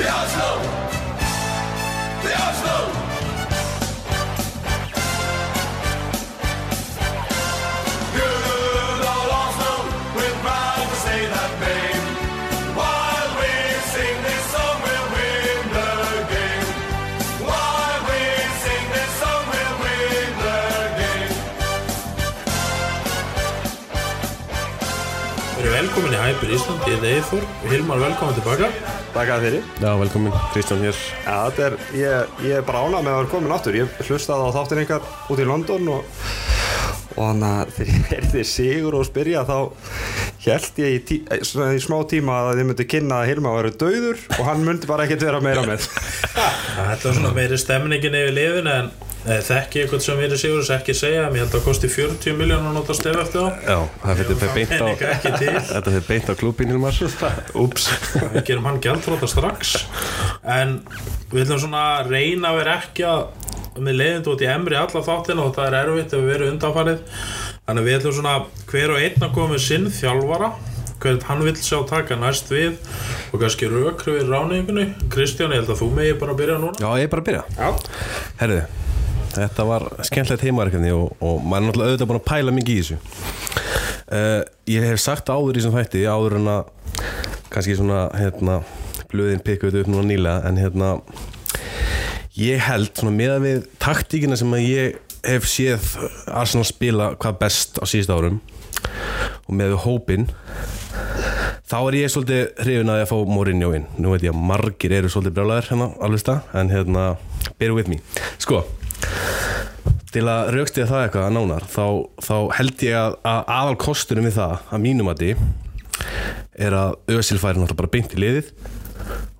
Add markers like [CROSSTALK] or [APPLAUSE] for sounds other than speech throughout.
The Oslo! The Oslo! Good old Oslo, we're proud to say that name. While we sing this song, we'll win the game. While we sing this song, we'll win the game. Í Hæpur Ísland, ég er Eithor Hilmar velkomin tilbaka Takk að fyrir. Já, velkomin, Kristján hér. Já, þetta er, ég, ég er bara ánað með að vera komin áttur Ég hlustaði á þáttin ykkar út í London og, og þannig að [LAUGHS] þegar ég heyrði sigur og spyrja þá held ég í, tí, í smá tíma að þið myndi kynna að Hilma væri döður og hann myndi bara ekkert vera meira með. [LAUGHS] Þetta var svona meiri stemningin yfir lifin en eh, þekki eitthvað sem erum sigur þess ekki segja en ég held að það kosti 40 miljón að nota stef eftir þá. Já, það fyrir beint á Peninga ekki til. Þetta fyrir beint á klúbin Hilmar. Úps. Við gerum hann gjaldróta strax. En við ætlum svona að reyna að vera ekki að með leiðindu út í emri alla þáttina og það er erfitt ef við verum undanfarið. Þannig að við ætlum svona hver og einn að koma með sinn þjálfara hvern hann vill sjá taka næst við og kannski rökru við ráningunni Kristján, ég held að þú megi bara byrja núna. Já, ég er bara að byrja. Já, Herðu, þetta var skemmtilegt heimaverkefni og, og maður er náttúrulega auðvitað búin að pæla mikið í þessu. Uh, Ég hef sagt áður í þessum þætti áður en að kannski svona hérna blöðin pikkuðu upp núna nýlega en hérna ég held svona með að við taktíkina sem að ég hef séð Arsenal spila hvað best á síðust árum og með hópin þá er ég svolítið hrifin að ég að fá Mourinho inn. Nú veit ég að margir eru svolítið brjálæðir hérna alveg stað en hérna bear with me. Sko til að raukstiða það eitthvað að nánar þá, þá held ég að, að aðal kostunum við það að mínum að því er að Özil færi náttúrulega bara beint í liðið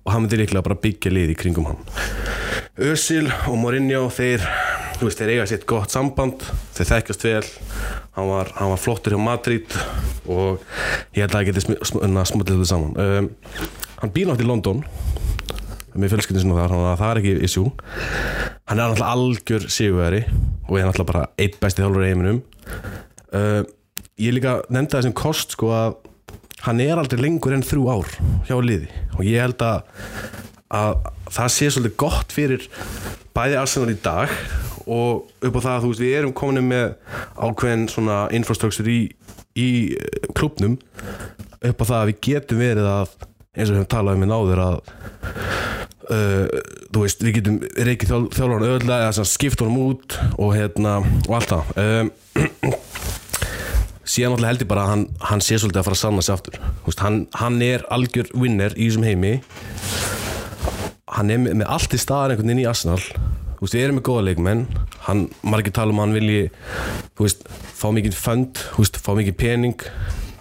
og hann myndi líklega bara byggja lið í kringum hann. Özil og Mourinho þeir, veist, þeir eiga sitt gott samband þeir þekkjast vel. Hann var, hann var flottur hjá Madrid og ég held að það geti þetta saman. Um, hann býr nátt í London með fjölskyldin sinna þar, þannig að það er ekki issue. Hann er náttúrulega algjör sigurveri og er náttúrulega bara eitt besti þjálfur í heiminum. Uh, ég líka nefndi það sem kost sko að hann er aldrei lengur enn þrjú ár hjá liði. Og ég held að, að það sé svolítið gott fyrir bæði Arsenal í dag og upp á það að þú veist við erum komin með ákveðin svona infrastructure í, í eh, klubnum upp á það að við getum verið að eins og við höfum talað um í náður að uh, þú veist við getum reykið þjál, þjálfarn öðlega eða skipt honum út og hérna og allt það. Um, [CLEARS THROAT] síðan náttúrulega held ég bara að hann, hann sé svolítið að fara að sanna sig aftur. Veist, hann, hann er algjör winner í þessum heimi. Hann er með, með allt í staðar einhvern veginn í Arsenal. Þú veist, við erum með góða leikmenn. Hann, margir tala um að hann vilji þú veist, fá mikið fund þú veist, fá mikið pening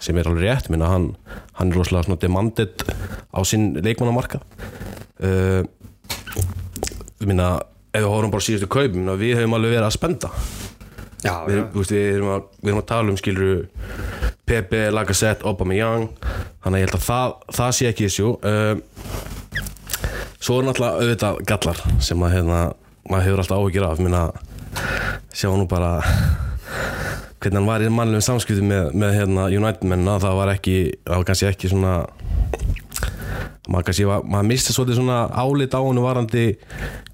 sem er alveg rétt, minna hann, hann er rosalega svona demanded á sinn leikmannamarka uh, minna, ef við horfum bara síðustu kaup minna, við höfum alveg verið að spenda. Já, við, þú veist, við, erum að, við erum að tala um skiluru Pepe, Lacazette, Aubameyang. Þannig að ég held að það, það sé ekki issue. Uh, svo er náttúrulega auðvitað gallar sem að hérna, maður hefur alltaf áhyggjur af. Minna, sjá nú bara hvernig hann var í mannlegum samskipti með, með hérna, United menna það var ekki, það var kannski ekki svona maður kannski maður misti svolítið svona álit á hann varandi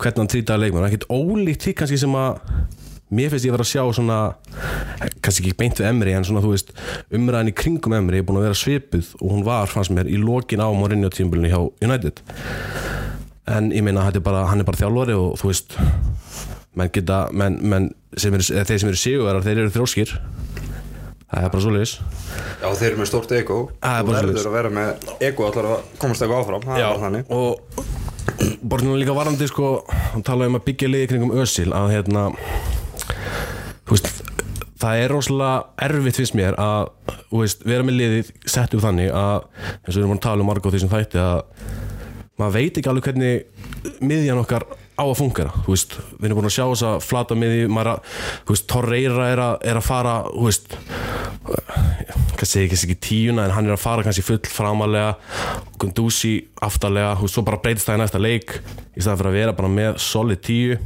hvernig hann trýtaði leikmenn ekkert ólíkt því kannski sem að mér finnst ég vera að sjá svona kannski ekki beint við Emri en svona þú veist umræðin í kringum Emri er búin að vera svipuð og hún var fannst mér í lokin á Mourinho tímbilinu hjá United. En ég meina þetta er bara, hann bara þjálfari og þú veist menn geta, menn, menn sem eða þeir sem eru sigurar þeir eru þróskir það er bara svoleiðis. Já þeir eru með stórt ego. Er bara verður að vera með ego allar að komast eitthvað áfram það er bara þannig. og svona líka varandi sko, hann talaði um að byggja liði kringum Ösil að hérna veist, það er rosalega erfitt finnst mér að veist, vera með liðið sett upp þannig að eins og við erum að tala um marg á því sem þætti að maður veit ekki alveg hvernig miðjan okkar á að fungera þú veist, við erum búin að sjá þess að flata miði maður að, þú veist, Torreira er er að fara, þú veist segi ekki, ekki tíuna en hann er að fara kannski full framalega Gunduzi aftarlega, þú veist, svo bara breytist það í næsta leik í staðan fyrir að vera bara með solid tíu.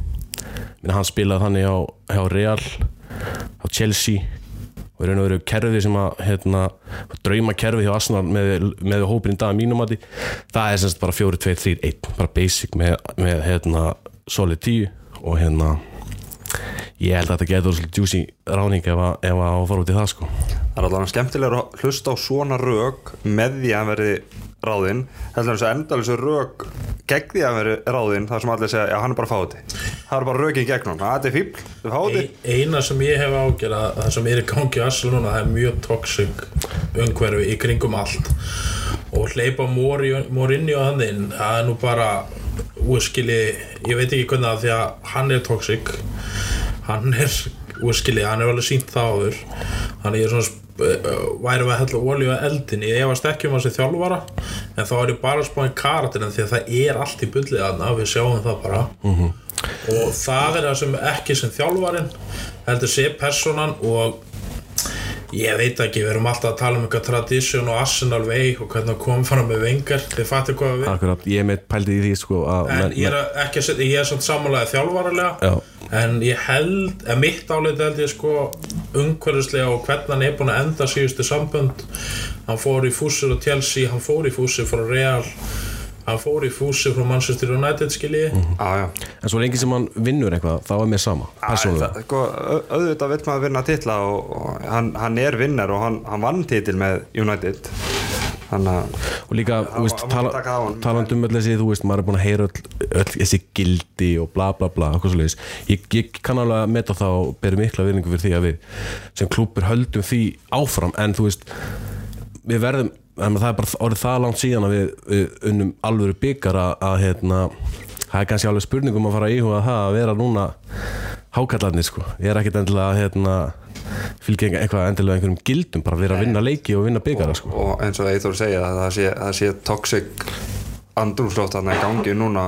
Minna, hann spilaði þannig á, hjá Real á Chelsea og raun og veru kerfi sem að hérna, drauma kerfi hjá Arsenal með, með hópin í dag mínum að því það er semst bara 4, 2, 3, 1 bara basic með, með hérna, solid 10 og hérna ég held að þetta getur svolítið juicy ráning ef að, ef að fara út í það sko. Það er alveg skemmtilega að hlusta á svona rök með því að verði ráðinn heldur en þess að endalþessu rök gegn því að verði ráðinn þar sem allir segja já hann er bara fáti það er bara rökin gegn hann það er fíbl, það er fáti Ein- eina sem ég hef ágjör að það sem er í gangi í Arsenal núna það er mjög toxic umhverfi í kringum allt. Og hleypa Morinni og hann inn það er nú bara úrskili, ég veit ekki hvernig það því að hann er toxic. Hann er úrskili, hann er alveg sínt það áður. Hann er svona sp- uh, væri að hella olíu að eldin ég efast ekki um hans í þjálfara en þá er ég bara að spáði karakterin því að það er allt í bullið aðna, við sjáum það bara. Og það er það sem ekki sem þjálfarin heldur sé personan og ég veit ekki, við erum alltaf að tala um eitthvað tradition og Arsenal way og hvernig það kom fram með vengar, þið fattir hvað við Akkurat, ég með pældið í því sko að en ég er ekki að setja, ég er svona samanlega þjálfaralega Já. en ég held, en mitt álið held ég sko umhverfislega og hvernig hann er búin að enda síðustu sambönd. Hann fór í fúsir og Chelsea hann fór í fúsir frá Real hann fór í fúsir frá Manchester United skilji. Já, já. En svo lengi sem hann vinnur eitthvað, þá er mér sama sko, au- auðvitað vill maður vinna titla og, og hann, hann er vinnar og hann, hann vann titil með United. Þannig að og líka, þú veist, hann má tala, taka á honum. talandi um öll þessi, þú veist, maður er búin að heyra öll, öll þessi gildi og bla bla bla ég, ég kann alveg að meta það og beri mikla virðingu fyrir því að við sem klúpur höldum því áfram. En þú veist, við verðum það er bara orðið það langt síðan að við, við unnum alvöru byggar að, að hérna, það er kannski alveg spurningum að fara að íhuga það að vera núna hákallarnir sko, ég er ekkert endilega hérna, fylgja eitthvað endilega einhverjum gildum, bara vera að vinna leiki og vinna byggara sko. og eins og Eithor segja að það sé, það sé toxic andrúmsloft þarna í gangi núna.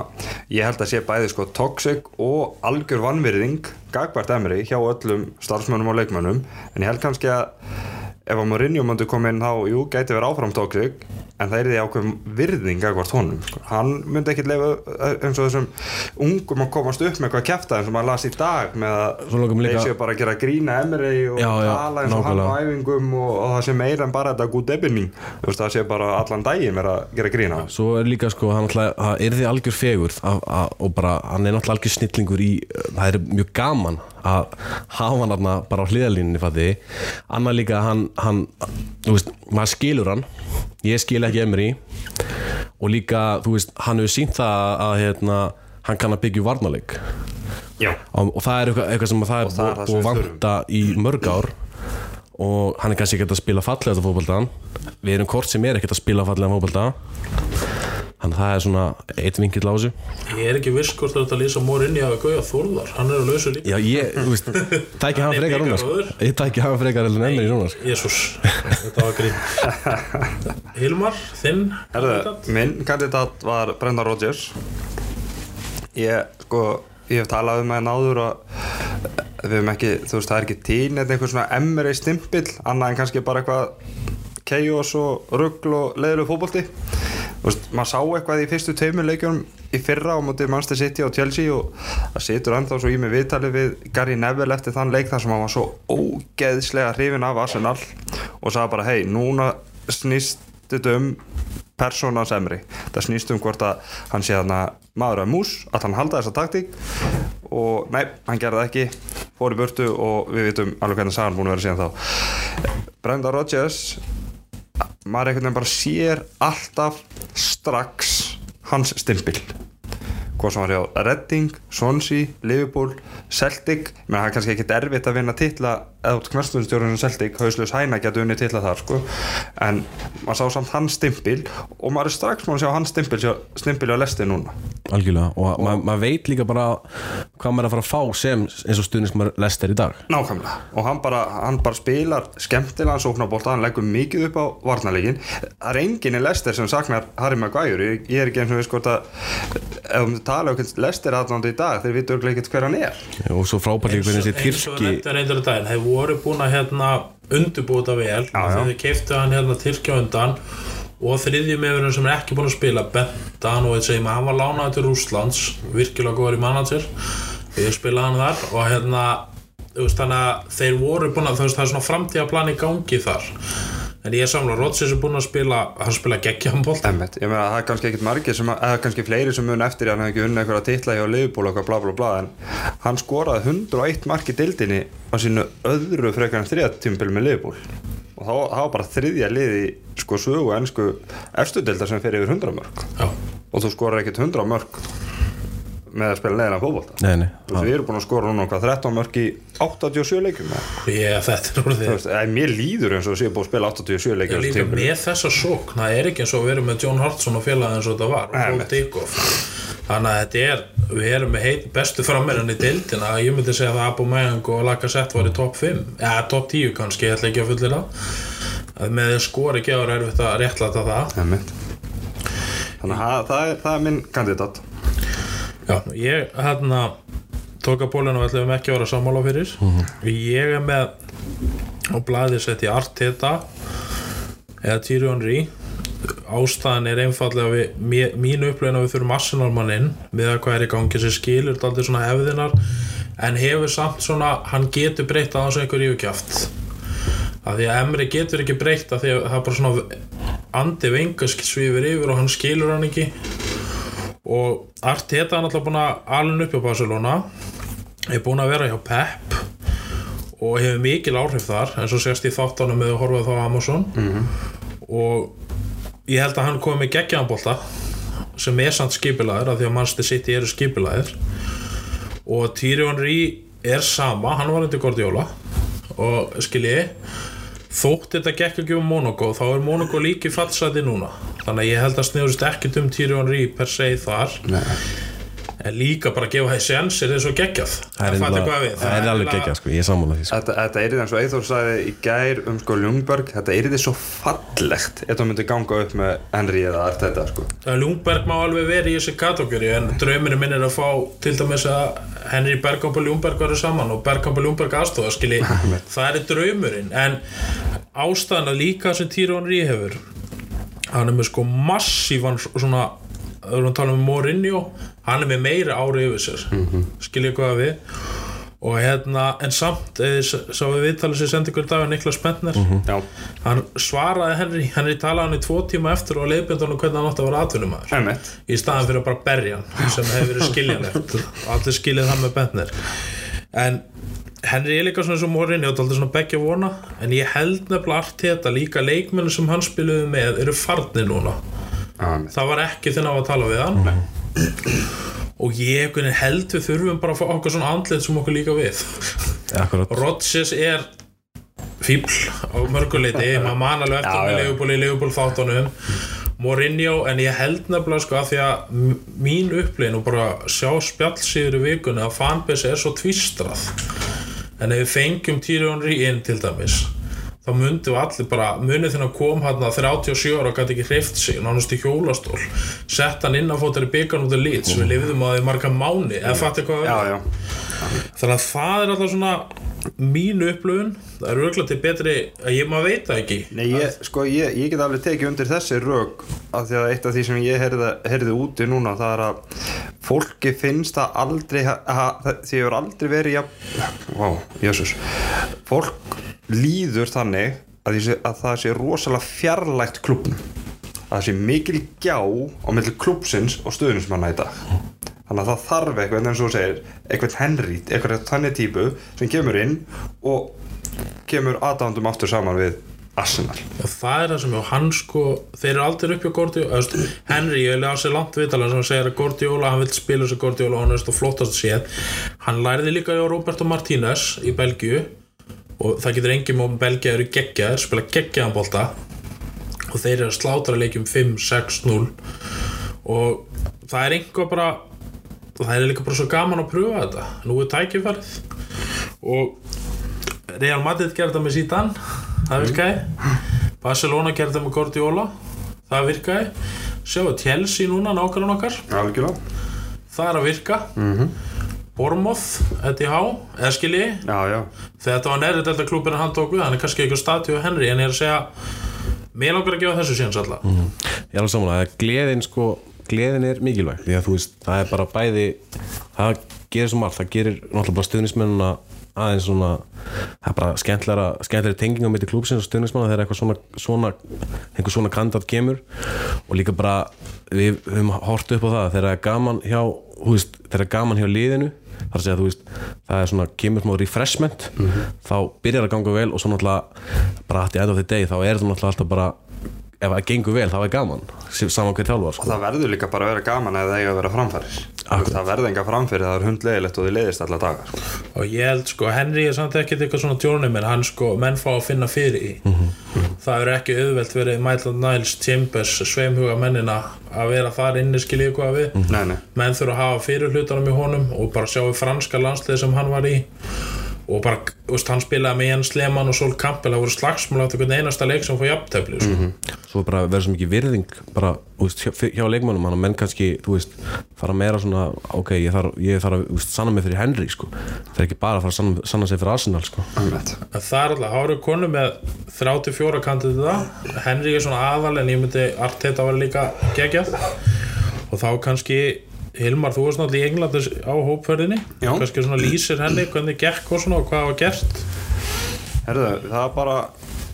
Ég held að sé bæði sko toxic og algjör vannvirðing gagvart emri hjá öllum starfsmönnum og leikmönnum. En ég held kannski að ef að Mourinho myndi koma inn þá, jú, gæti verið áfram toxic en það er því ákveðum virðing gagvart honum, sko. hann myndi ekki lefa eins og þessum ungum að komast upp með eitthvað kæfta eins og maður las í dag með að þeir séu bara að gera grína emri og Já, tala eins og hann á æfingum og, og það sé meira en bara þetta þú veist það sé bara allan daginn vera að gera grína Svo er líka sko, hann alltaf, er því algjör fegur og bara, hann er náttúrulega algjör snillingur í, það er mjög gaman að hafa hann þarna bara á hliðalínunni fætti, annað líka að hann, hann, þú veist, maður skilur hann. Ég skil ekki emri og líka, þú veist, hann hefur sínt það að, hérna, hann kann að byggja varnarleik. Já, og, og það er eitthvað, eitthvað sem að það er búið að við vanta í mörg ár. Og hann er kannski ekkert að spila fallega þetta fótboltan við erum hvort sem er ekkert að spila fallega fótbolta þannig að það er svona eitt vinkill á þessu. Ég er ekki viss hvort að lýsa Morinni að Gauja Þórðar, hann er að lausa líka. Já ég, þú veist, [LAUGHS] tæki hann Hann er frekar núna sko. ég tæki hann frekar en ennir í núna sko. Jésús, þetta var grín. [LAUGHS] Hilmar, þinn kandidat? minn kandidat var Brenda Rodgers. Ég, sko ég hef talað um það náður og við hefum ekki, þú veist, það er ekki tín eða einhver svona emri stimpill annað en kannski bara eitthvað chaos og ruggl og leiðilegu fótbolti. þú veist, maður sá eitthvað í fyrstu tveimur leikjum í fyrra á móti Manchester City og Chelsea og það situr ennþá svo í mig viðtali við Gary Neville eftir þann leik þar sem hann var svo ógeðslega hrifin af Arsenal og sagði bara, hei, núna snýst þetta um persónans emri það snýst um hvort að hann sé þarna maður að mús, að hann halda þessa taktík og nei, hann gerði það ekki fór í burtu og við vitum alveg hvernig sagan búin að vera síðan þá. Brenda Rodgers maður einhvern veginn bara sér alltaf strax hans stimpil. Hvað sem var hjá Redding, Swansea, Liverpool Celtic, menn það er kannski ekkit erfitt að vinna titla eða út knarstundstjórnum sem Celtic, Hauðslös Hæna getur unni titla þar sko, en maður sá samt hans stimpil og maður er strax múin að sjá hans stimpil, stimpil á lesti núna. Algjörlega og ma maður veit líka bara hvað maður er að fara að fá sem eins og stuðnins maður lest er í dag. Nákvæmlega, og hann bara, hann bara spilar skemmtilegan sóknarbólta, hann leggur mikið upp á varnarleikin, það er enginn í Lester sem saknar Harry Maguire, ég, ég er ekki eins og við sko að ef við tala um Lester aðnándi í dag, þeir vitur ekkert hver hann er þetta voru búin að hérna undirbúta vel þegar þeir keiftu hann hérna Tyrkja á undan og þriðjum meðverðin sem er ekki búin að spila Bentan og segjum að hann var lánaði til Rúslands virkilega góður í manager. Við spilaði hann þar og hérna veist, þannig að þeir voru búin að það er svona framtíðaplan í gangi þar en ég er samla, Rodgers er búin að spila hann spila ég meina það er kannski ekkit margir sem, eða kannski fleiri sem mun eftir hann hefði ekki unni eitthvað að titla hjá Liverpool og bla bla bla en hann skoraði 101 mark í dildinni á sínu öðru frekar en þriða tímpil með Liverpool. Og þá, var bara þriðja liði sko sögu ennsku efstu dildar sem fer yfir 100 mörg Já, og þú skorar ekkit 100 mörg með að spila Þú veist, við erum búin að skora núna hvað 13 mörg í 87 leikjum eða? ég, þetta er orðið. Þú veist, mér líður eins og sé búin að spila 87 leikjum Ég á þessu líka með þessa sókn. Það er ekki eins og við erum með John Hartson og félagin eins og þetta var og Paul. Dickoff þannig að þetta er, við erum með heit, bestu frammeirinn í deildina. Ég myndi segja að Abu Mayang og Lacazette var í topp 5 eða topp 10 kannski, ég ætla ekki að fullira að með skori ekki ára er erfitt að réttlæta það. Þannig að það- það er, það er minn kandidat Já, ég hérna tók að bólinu og ætlum ekki að vera sammála fyrir. Ég er með á blæði sett í Arteta eða Tyrion Rí ástæðan er einfallega við, mér- mín upplögin að við þurfum Arsenal mann inn með að hvað er í gangi sem skilur þetta aldrei svona hefðinar en hefur samt svona, hann getur breytt að hans einhver yfirkjaft að því að Emri getur ekki breytt að því að það er bara svona andi vengask svifir yfir og hann skilur hann ekki og Arteta er náttúrulega búin að alveg upp á Barcelona. Er búin að vera hjá Pep og hefur mikil áhrif þar eins og sést í þáttanum með að horfa þá á Amazon. Og ég held að hann komi með geggjaðanbolta sem er samt skipilæður af því að Manchester City eru skipilæður og Tyrion Rí er sama, hann var undir Guardiola. Og skilji þótt þetta gekk ekki um Monaco þá er Monaco líki fallsæti núna. Þannig að ég held að snjóðist ekkert um Tyrion Rí per se þar. Nei. en líka bara gefa sjans er þess að geggjað það er, alveg geggjað sko, ég er sammála því sko. Þetta, þetta er eins og Eithor sagði í gær um sko Ljungberg, þetta er svo fallegt ef það myndi ganga upp með Henry eða allt þetta sko. Ljungberg má alveg verið í þessi kategóri en drauminu minn er að fá til dæmis að Henry Bergkamp og Ljungberg varu saman og Bergkamp og Ljungberg aðstofa skilji [LAUGHS] það er draumurinn en ástæðan að líka sem Tyrón Rí hefur hann er með sko massívan svona við erum að tala um Mourinho hann er með meira ári yfir sér mm -hmm. skiljið hvað við. Og hérna, en samt eða sá við viðtalið sem sendi ykkur dag Niklas Bentner Já, hann svaraði Henry Henry talaði hann í tvo tíma eftir og leiðbjöndanum hvernig hann átti að vera atvinnumæður. Í staðan fyrir að bara berja hann sem hefur verið skiljanlegt. Allir skiljið það með Bentner en Henry er líka svona sem Morin ég átti aldrei svona beggja vona en ég held nefnilega allt þetta líka leikmennu sem hann spiluði með eru farnir núna. Emmett það var ekki þinn á að tala við hann og ég held við þurfum bara að fá okkur svona andlit sem okkur líka við. Akkurat, Rodgers er fíbl á mörguleiti [LAUGHS] maður man alveg eftir með. Leopold í Leopold þáttunum Mourinho, en ég held nefnilega sko að því að mín upplýn og bara sjá spjallsýður í vikunni að fanbase er svo tvistrað en ef við fengjum Tyrion Rí inn til dæmis þá við allir bara munið þinn að kom hann 37 ára og gæti ekki hreift sig nánast í hjólastól sett hann inn á fótari byggarn út af lít sem við lifðum að því marga máni eða fattu hvað Já, já. Þannig að það er alltaf svona mín upplöfun það er örgulega til betri að ég maður veit það ekki. Nei, ég, sko, ég, ég get alveg tekið undir þessi rög af því að eitt af því sem ég heyrði úti núna það er að fólki finnst það aldrei ha, ha, það- því hefur aldrei verið ja, Vá, jössus Fólk líður þannig að, sé, að það sé rosalega fjarlægt klubnum að það sé mikil gjá á milli klubsins og stöðnismanna í dag þannig að það þarf eitthvað eins og þú segir eitthvað Henry, eitthvað þannig típu sem kemur inn og kemur aðdándum aftur saman við Arsenal. Og það er það sem hann sko þeir eru aldrei uppi á Guardiola Henry, ég lega sér langt viðtala sem segir að Guardiola, hann vil spila þessu Guardiola og hann er flottast séð. Hann læriði líka hjá Roberto Martínez í Belgíu og það getur engin mjög Belgía eru geggjaðir, spila geggjaðan bolta. Og þeir eru að slátra leikjum 5-6-0 og það er einhver bara það er líka bara svo gaman að pröfa þetta. Nú er tækifærið. Og Real Madrid gerði það með Zidane. Það virkaði. Barcelona gerði það með Guardiola. Það virkaði. Sjáu Chelsea núna nákvæmlega okkar. Algjörlega. Það er að virka. Mm Mhm. -hmm. Bormoth, ETH já, þegar þetta var nærið delta klúbin hann tók við, hann er kannski eitthvað statjú Henry en ég er að segja mér langar að gefa þessu síðan salla. Ég er alveg samanlega að gleðin sko, gleðin er mikilvæg. Því að þú veist, það er bara bæði það gerir svo margt, það gerir náttúrulega bara stuðnismennuna aðeins svona það er bara skemmtlara, skemmtlara tenging á mitt í klúpsins og stundismanna þegar eitthvað svona, svona einhver svona kandidat kemur. Og líka bara við höfum hort upp á það þegar það er gaman hjá veist, þegar það er gaman hjá liðinu þar að segja þú veist, það er svona kemur smá refreshment, þá byrjar að ganga vel og svo náttúrulega bara the end of the day þá er það náttúrulega alltaf bara ef það gengur vel þá er gaman. Saman hver þjálfar og sko. það verður líka bara að vera gaman eða það eiga að vera framfæris Akkurat. það verður enga framfæri, það er hundlegilegt og þið leiðist alla dagar sko. og ég held sko, Henry er samt ekkert eitthvað svona tjónum en hann sko, menn fá að finna fyrir í. Það er ekki auðvelt verið Maitland Niles, Chambers, sveimhuga mennina að vera þar inni skiljið hvað við. Nei, nei, menn þurfa að hafa fyrir hlutunum í honum og bara sjá í franska landslið sem hann var í og bara, þú veist, hann spilaði með Jens Lehmann og Sol Campbell, það voru slagsmál átt einhvern einasta leik sem fór jafntöfli sko. svo bara verður svo mikið virðing bara, veist, hjá, hjá leikmannum hann að menn kannski, þú veist, fara meira svona ok, ég þarf, ég þarf að sanna mig fyrir Henry, sko, það er ekki bara að fara að sanna, sanna sig fyrir Arsenal, sko. Það er alltaf, háru konu með 34 kandida Henry er svona aðal en ég myndi Arteta var líka geggjað. Og þá kannski Hilmar, þú varst náttúrulega í Englandi á hópferðinni. Kannski svona lýsir henni hvernig gekk og svona og hvað var gert? Herðu, það er bara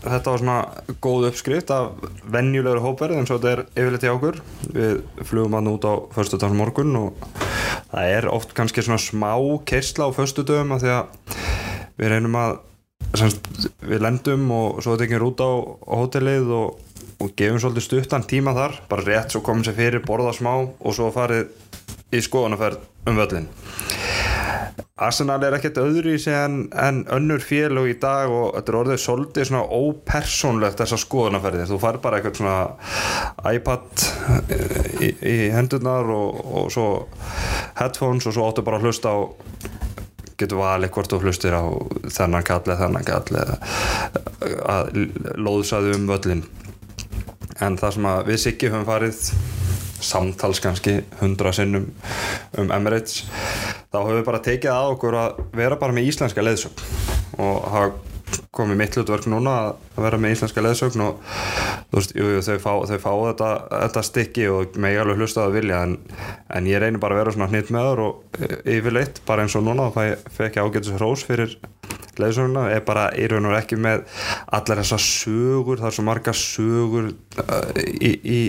þetta var svona góð uppskrift af venjulegur hópverð eins og þetta er yfirleitt í okkur. Við flugum hann út á föstudags morgun og það er oft kannski svona smá kersla á föstudöfum af því að við reynum að semst, við lendum og svo tekjum rút á, á hótelið og, og gefum svolítið stuttan tíma þar bara rétt svo komum sér fyrir, borða smá og svo farið í skoðanaferð um völlin Arsenal er ekkert öðru í sig en, en önnur félög í dag og þetta er orðið svolítið svona ópersónlegt þessar skoðanaferðir, þú fær bara eitthvað svona iPad eh, í, í hendurnar og, og svo headphones og svo áttu bara að hlusta á getur valið hvort þú hlustir á þennan kall eða þennan kall eða að lóðsaðu um völlin en það sem að við Siggi höfum farið samtals kannski hundra sinnum um Emirates þá höfum við bara tekið að okkur að vera bara með íslenska leiðsögn. Og hafa komið mitt hlutverk núna að vera með íslenska leiðsögn og þú veist, jú, jú, þau fá, þau fá þetta, þetta stykki og megi alveg hlusta að vilja en, en ég reynir bara að vera svona hnitt með þar og e, yfirleitt, bara eins og núna þá fekk ég ágætis hrós fyrir leiðsögnuna, er bara í raun og ekki með allar þessar sögur það er svo margar sögur uh, í, í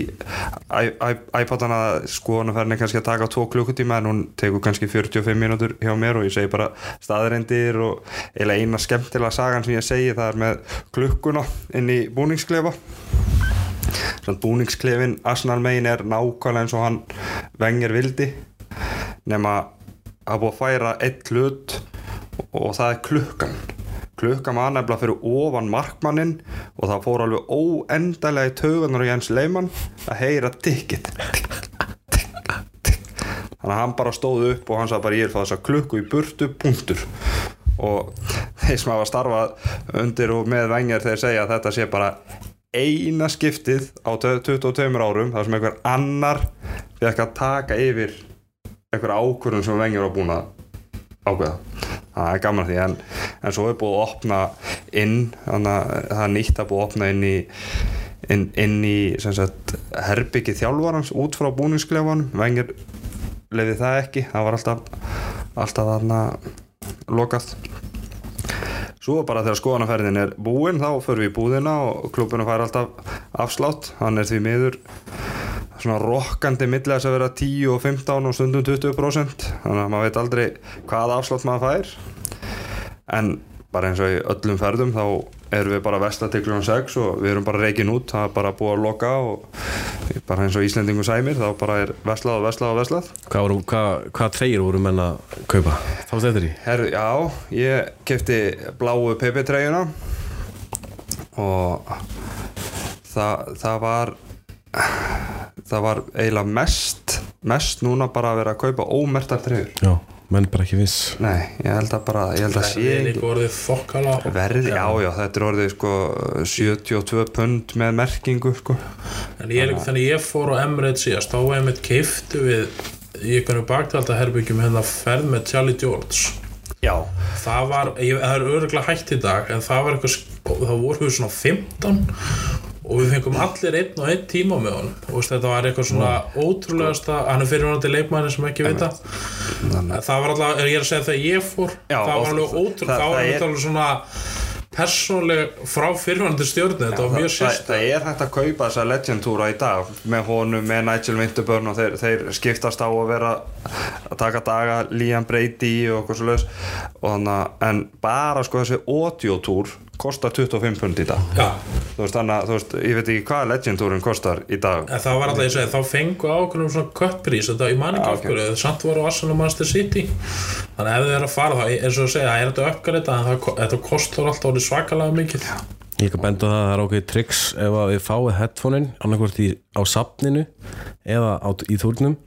iPadana skoðanaferðin er kannski að taka tvo klukkutíma en hún tekur kannski 45 mínútur hjá mér og ég segi bara staðreindir og eina skemmtilega sagan sem ég segi það er með klukkuna inn í búningsklefa. Búningsklefin Arsenal megin er nákvæmlega eins og hann vengir vildi nema að búið að færa eitt hlut og það er klukkan. Klukkan var nefnilega fyrir ofan markmannin og það fór alveg óendalega í taugunar og Jens Leimann að heyra tikkit tikk, tikk, tikk. þannig að hann bara stóð upp og hann sagði bara ég er fá þessa klukku í burtu, punktur. Og þeir sem hafa starfað undir og með vengjar þeir segja að þetta sé bara eina skiptið á 22 árum þar sem einhver annar fekk að taka yfir einhver ákvörðun sem vengjar var búin að ákveða það er gaman því en, en svo er búið að opna inn þannig að það er nýtt að búið að opna inn í inn, inn í herbyggi þjálfarans út frá búningsklefanum. Vengir leiði það ekki það var alltaf alltaf þarna lokað Svo bara þegar skoðanaferðin er búinn þá förum við í búðina og klubunum fær alltaf afslátt, hann er því miður svona rokkandi milli þess að vera 10 og 15 og stundum 20% þannig að maður veit aldrei hvaða afslátt maður fær. En bara eins og í öllum ferðum þá erum við bara vesla til klukkan 6 og við erum bara reikin út, það er bara búið að loka og bara eins og Íslendingu sæmir þá bara er veslað og veslað og veslað. Hvað, voru, hvað, hvað treyjur voru menn að kaupa? Þá þetta er í já, ég kefti bláu PP-treyjuna og það, það var það var eiginlega mest mest núna bara að vera að kaupa ómertar treyjur. Já, menn bara ekki viss. Nei, ég held að bara, ég held að sé Það er ekki líka orðið fokkala verði, já, já, þetta er orðið sko 72 pund með merkingu sko. En ég, líka- þannig ég fór á Emirates síðast þá var ég mitt keiftu við í einhvern baktalda herbyggjum hérna ferð með Charlie George. Já, það var, ég, það er öruglega hægt í dag en það var eitthvað, það voru svona 15 og við fengum allir einn og einn tíma með honum. Og þetta var eitthvað svona ótrúlegasta hann er fyrirvonandi leikmæri sem ekki vita. Það var alltaf, ég er að segja þegar ég fór Já, það var alveg það- ótrúlega það- það var það er- alveg svona persónleg frá fyrirvonandi stjórnu þetta var mjög það, sérst það er hægt að kaupa þessa legendtúra í dag með honum, með Nigel Winterburn og þeir, þeir skiptast á að vera að taka daga Liam Brady og okkur svo laus en bara sko þessi audiotúr kostar 25 pund í dag. Já, þú veist þannig að þú veist, ég veit ekki hvað legendtúrin kostar í dag. En það var alltaf ég segi þá fengu ákveðum svona köttprís þetta ég man ekki Já, af ok. hverju, samt voru Arsenal og Manchester City. Þannig að ef þið er að fara þá eins og að segja, það er þetta uppgræta en það, þetta kostar alltaf orðið svakalega mikið. Ég kan benda á það að það er ákveðið tricks. Ef að við fáið headphone-in annarkvort í, á safninu eða á, í túrnum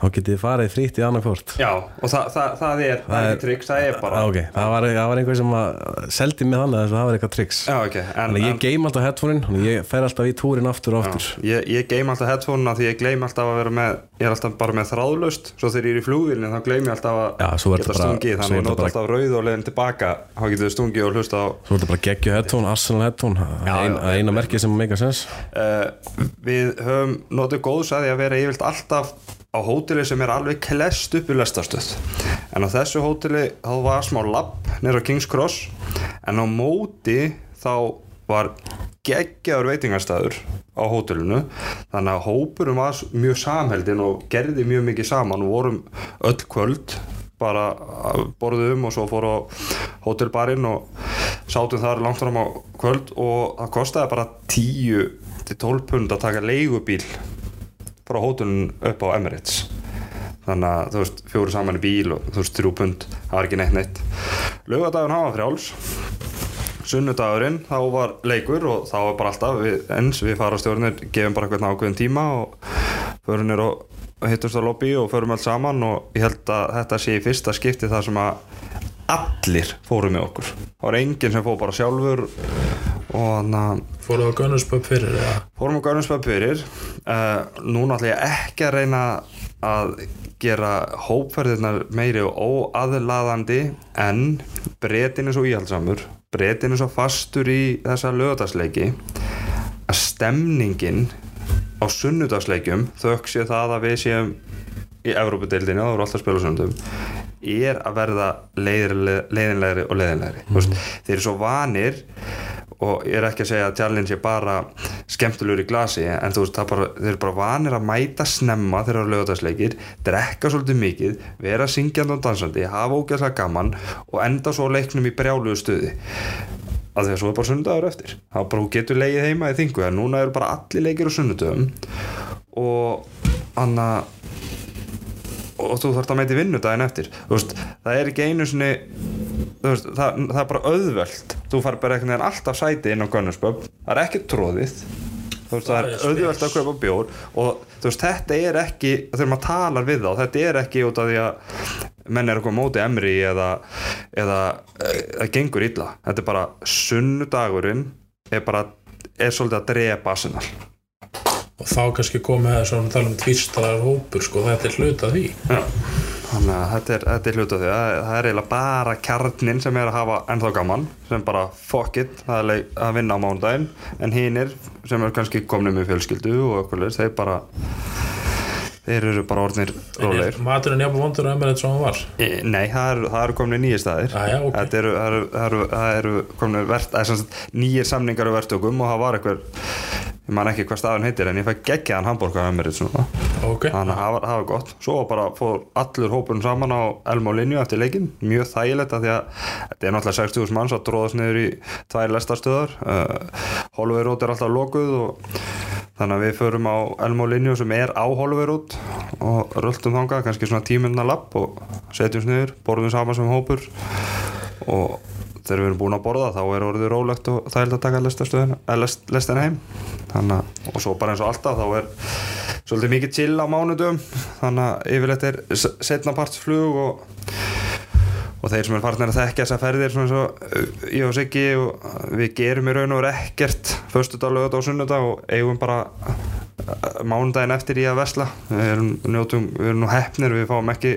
þá getið þið farið frítt í annarkvort já, og það, það, það er, það er tricks, það er bara Ah, ok, það var, var einhver sem að seldi með þannig að það var eitthvað tricks. Já, ok, en, Þannig að ég en geim alltaf headphone-in ég fer alltaf í túrin aftur og aftur. ég, ég geim alltaf headphone-una því ég gleym alltaf að vera með ég er alltaf bara með þráðlaust svo þegar ég er í flugvílinn þá gleym ég alltaf að Já, geta stungið þannig er ég nota alltaf rauð og leiðin tilbaka þá getur þið stungið og hlusta á Svo er þetta bara geggju headphone, Arsenal headphone höfum notið góðs að því að vera yfirlt alltaf á hóteli sem er alveg klest upp í lestastöð en á þessu hóteli þá var smá lapp nýra King's Cross en á móti þá var geggjaður veitingastæður á hótelinu. Þannig að hópurum var mjög samheldin og gerði mjög mikið saman. Og vorum öll kvöld bara borðum og svo fór á hótelbarinn og sátum þar langt fram á kvöld og það kostaði bara 10 til 12 pund að taka leigubíl frá hótelun upp á Emirates. Þannig að þú veist fjóru saman í bíl og þú veist þrjú pund það var ekki neitt neitt. Lögadagurinn hafa frjáls. Sunnudagurinn þá var leikur og þá var bara alltaf við, eins við farastjórnir gefum bara eitthvað ákveðin tíma og förum nér og hittust á lobby og förum alls saman og ég held að þetta sé í fyrsta skipti það sem að allir fóru með okkur. Það var enginn sem fór bara sjálfur fóruð á Gunnarspöp fyrir eða? Fórum á Garnusbæð fyrir. Uh, núna ætla ég ekki að reyna að gera hópferðirnar meiri og óaðlaðandi en breytin er svo íhaldsamur breytin er svo fastur í þessa lögadagsleiki að stemningin á sunnudagsleikjum þökk sé það að við séum í Evrópudeildinu, það voru alltaf spil á sunnudum er að verða leiðinlegri og leiðinlegri. Mm. þeir eru svo vanir og ég er ekki að segja að challenge er bara skemmtilegur í glasi en þú veist, bara, þeir eru bara vanir að mæta snemma þegar það eru lögadagsleikir drekka svolítið mikið, vera syngjandi og dansandi, hafa ógæðslega gaman og enda svo leiknum í brjálugu stuði. Að því að svo er bara sunnudagur eftir. Þá bara þú getur leið heima í þingu en núna eru bara allir leikir á sunnudöfum og anna og þú þarfst að mæti vinnu daginn eftir. Veist, það er ekki einu sinni veist, það, það er bara auðvelt. Þú far bara einhvern veginn alltaf sæti inn á Gunnarspöp það er ekki tróðið veist, það er auðvelt að kaupa bjór og þetta er ekki þegar maður talar við þá, þetta er ekki út af því að menn er eitthvað á móti emri eða, eða það gengur illa, þetta er bara sunnudagurinn er bara, er svolítið að drepa Arsenal og þá kannski komið það svona tala um tvistarar hópur sko, þetta er hluta því. Já, þannig að þetta er, þetta er hluta því. Að það er eiginlega bara kjarnin sem er að hafa ennþá gaman sem bara fuck it, það er að vinna á mánudaginn. En hinir sem er kannski komnið með fjölskyldu og okkur þeir bara þeir eru bara orðnir rólegir. maturinn jafn vondur að emir þetta sem hann var? E, Nei, það eru, það eru komin nýjir staðir. Ah, já, ok. Þetta eru, það eru, það eru, það eru komin það er nýjir samningar á vertökum og það var eitthvað ég man ekki hvað staðan heitir en ég fæk geggjaðan hambúrgar með mér svona. Ok, þannig að það var, gott. Svo bara fór allur hópurinn saman á Elmo Linju eftir leikin, mjög þægilegt af því að þetta er náttúrulega 60.000 manns að tróðast niður í tvær lestarstöðar uh, Holloway Road er alltaf lokuð og þannig að við förum á Elmo Linju sem er á Road og röldum þangað, kannski svona tímunna lapp og setjum niður, borðum saman sem hópur og þegar við erum búin að borða þá er orðið rólegt og þægild að taka eða lest, lestina heim. Þannig og svo bara eins og alltaf þá er svolítið mikið chill á mánudum þannig að yfirleitt er setna partsflug og og þeir sem er farnir að þekkja þessa ferðir svona og uh, ég og Siggi og við gerum í raun og veru ekkert föstudag, lögadag og sunnudag og eigum bara uh, mánudaginn eftir í að vesla við erum, njótum, við erum nú hefnir við fáum ekki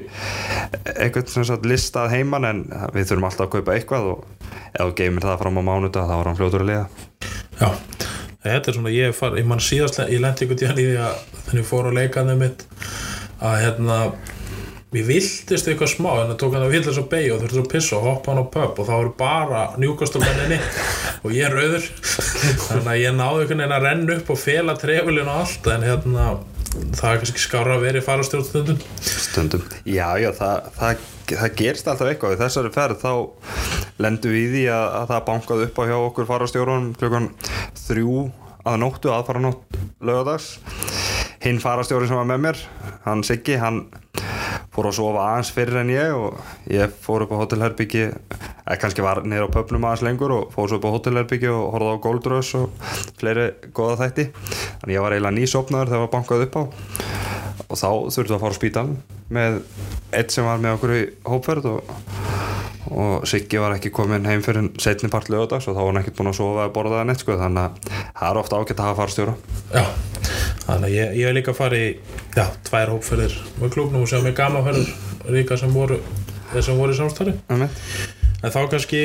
eitthvað listað heiman en við þurfum alltaf að kaupa eitthvað og ef þú geymir það fram á mánudag þá er hann fljótur að liða. Já þetta er svona, ég far, ég man síðast ég lendi ykkur tíðan í því að þannig fór á leikaðið mitt að hérna ég viltist eitthvað smá en það tók hann að vilja svo beig og þurfti svo að pissa og hoppa hann á pub og það voru bara njúkastalmenninni [LAUGHS] og ég er rauður. Þannig að ég náði einhvern veginn að renna upp og fela trefulinn og allt en hérna það er kannski skára að vera í farastjórnstundum stundum. Já, já, það, það, það gerst alltaf eitthvað. Í þessari ferð þá lendum við í því að, að það bankaði upp á hjá okkur farastjórun klukkan þrjú að nóttu aðfara nótt lögadags hinn farastjóri sem var með mér hann Siggi, hann fór að sofa aðeins fyrir en ég og ég fór upp á hótelherbyggi eða kannski var niður á pöpnum aðeins lengur og fór svo upp á hótelherbyggi og horfði á Goldrush og fleiri goða þætti. Þannig ég var eiginlega nýsopnaður þegar það var bankað upp á. Og þá þurftu að fara á spítan með eitt sem var með okkur í hópferð og, og Siggi var ekki komin heim fyrir setni part lögadags og þá var hann ekkert búin að sofa eða borða það neitt sko, þannig að það er ofta ágætt að hafa farstjóra Já, þannig að ég, ég hef líka farið í já, tvær hópferðir með klubnum sem er gamaferðir líka sem voru sem voru í samstarfi. Amen. En þá kannski,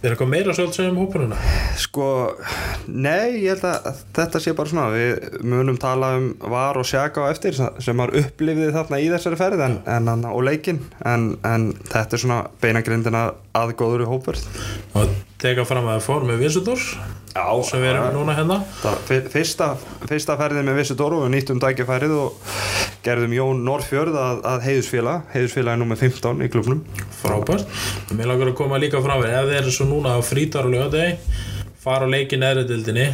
er eitthvað meira svolítið um hópununa? Sko, nei, ég held að þetta sé bara svona, við munum tala um var og sjaka á eftir sem var upplifið þarna í þessari ferð en, en, og leikin, en, en þetta er svona beinagrindina að góður í hópverð. og teka fram að það fór með Visitor Já, sem við erum núna hérna. Fyrsta, fyrsta ferðin með Visitor og við nýttum dækjafærið og gerðum Jón Norrfjörð að, að heiðusfélag, heiðusfélag er nummer 15 í klubnum. frábært. Mér langar að koma líka fram ef þið eru svo núna á frítar og lögadegi fara á leiki neðri dildinni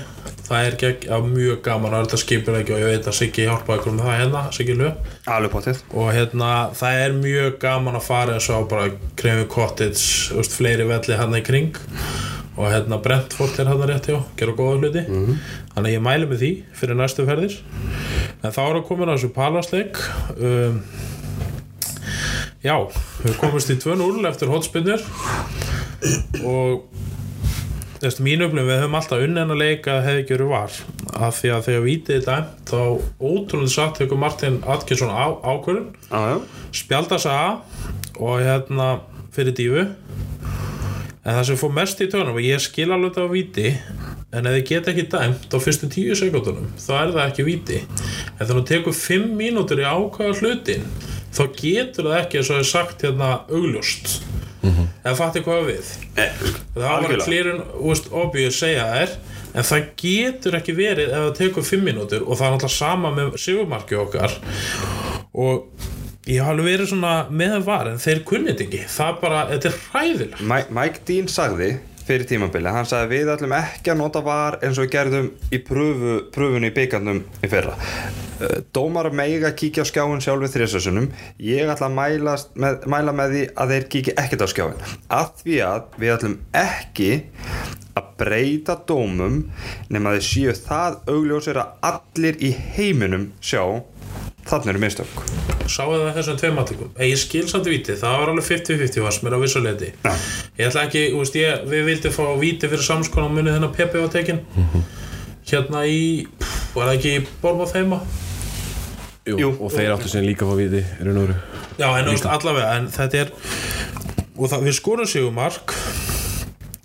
það er gegn, já, mjög gaman að þetta skipir ekki og ég veit að Siggi hjálpa ykkur með það hérna, Siggi potið. og hérna það er mjög gaman að fara eins og bara Krefi Cottage, veist, fleiri velli hann í kring. Og hérna Brentford er hann rétt hjá, gera góða hluti. Þannig að ég mæli með því fyrir næstu ferðir. En þá er að koma að þessu palasleik um, já, við komumst í 2-0 eftir hotspinnur og Þess, mín upplifum við höfum alltaf unnið að leika að hefði verið var. Af því að þegar vítið er dæmt þá ótrúlega satt ykkur Martin Atkinson á, ákvörðun. Já. spjálda sig að og hérna fyrir dífu en það sem fór mest í tönum og ég skil alveg þetta á víti en ef þið geta ekki dæmt á fyrstu tíu sekundunum þá er það ekki víti. En þegar þú tekur fimm mínútur í ákvæða hlutin þá getur það ekki eins og er sagt hérna augljóst eða fatti hvað við? Það var klirun úst, obvious segja þær en það getur ekki verið ef það tekur fimm mínútur og það er alltaf sama með sigurmarki okkar. Og ég alveg verið svona með það var en þeir kunnit ekki. Það bara, þetta er hræðilegt. Mike, Mike Dean sagði fyrir tímabili, hann sagði við ætlum ekki að nota var eins og við gerðum í pröfu, pröfunni í byggandum í fyrra. Uh, dómar mega kíkja á skjáin sjálfur þrjusessunum ég ætla að mæla með, mæla með því að þeir kíkja ekkert á skjáin að því að við ætlum ekki að breyta dómum nema þeir séu það augljósir að allir í heiminum sjá þannig eru mistök. Sáu það þessum tveim aðtökum en ég skil samt víti, það var alveg 50-50 fannst mér á vissuleiti Já. ég ætla ekki, þú veist, ég, við vildum fá víti fyrir samskona á munið þennan Pepe var tekin hérna í pff, var það ekki í Bormóð þeima Jú, Jú. og þeir áttu sem líka fá viti í raun og veru. Já, en veist, allavega, en þetta er og það, við skorum sig um mark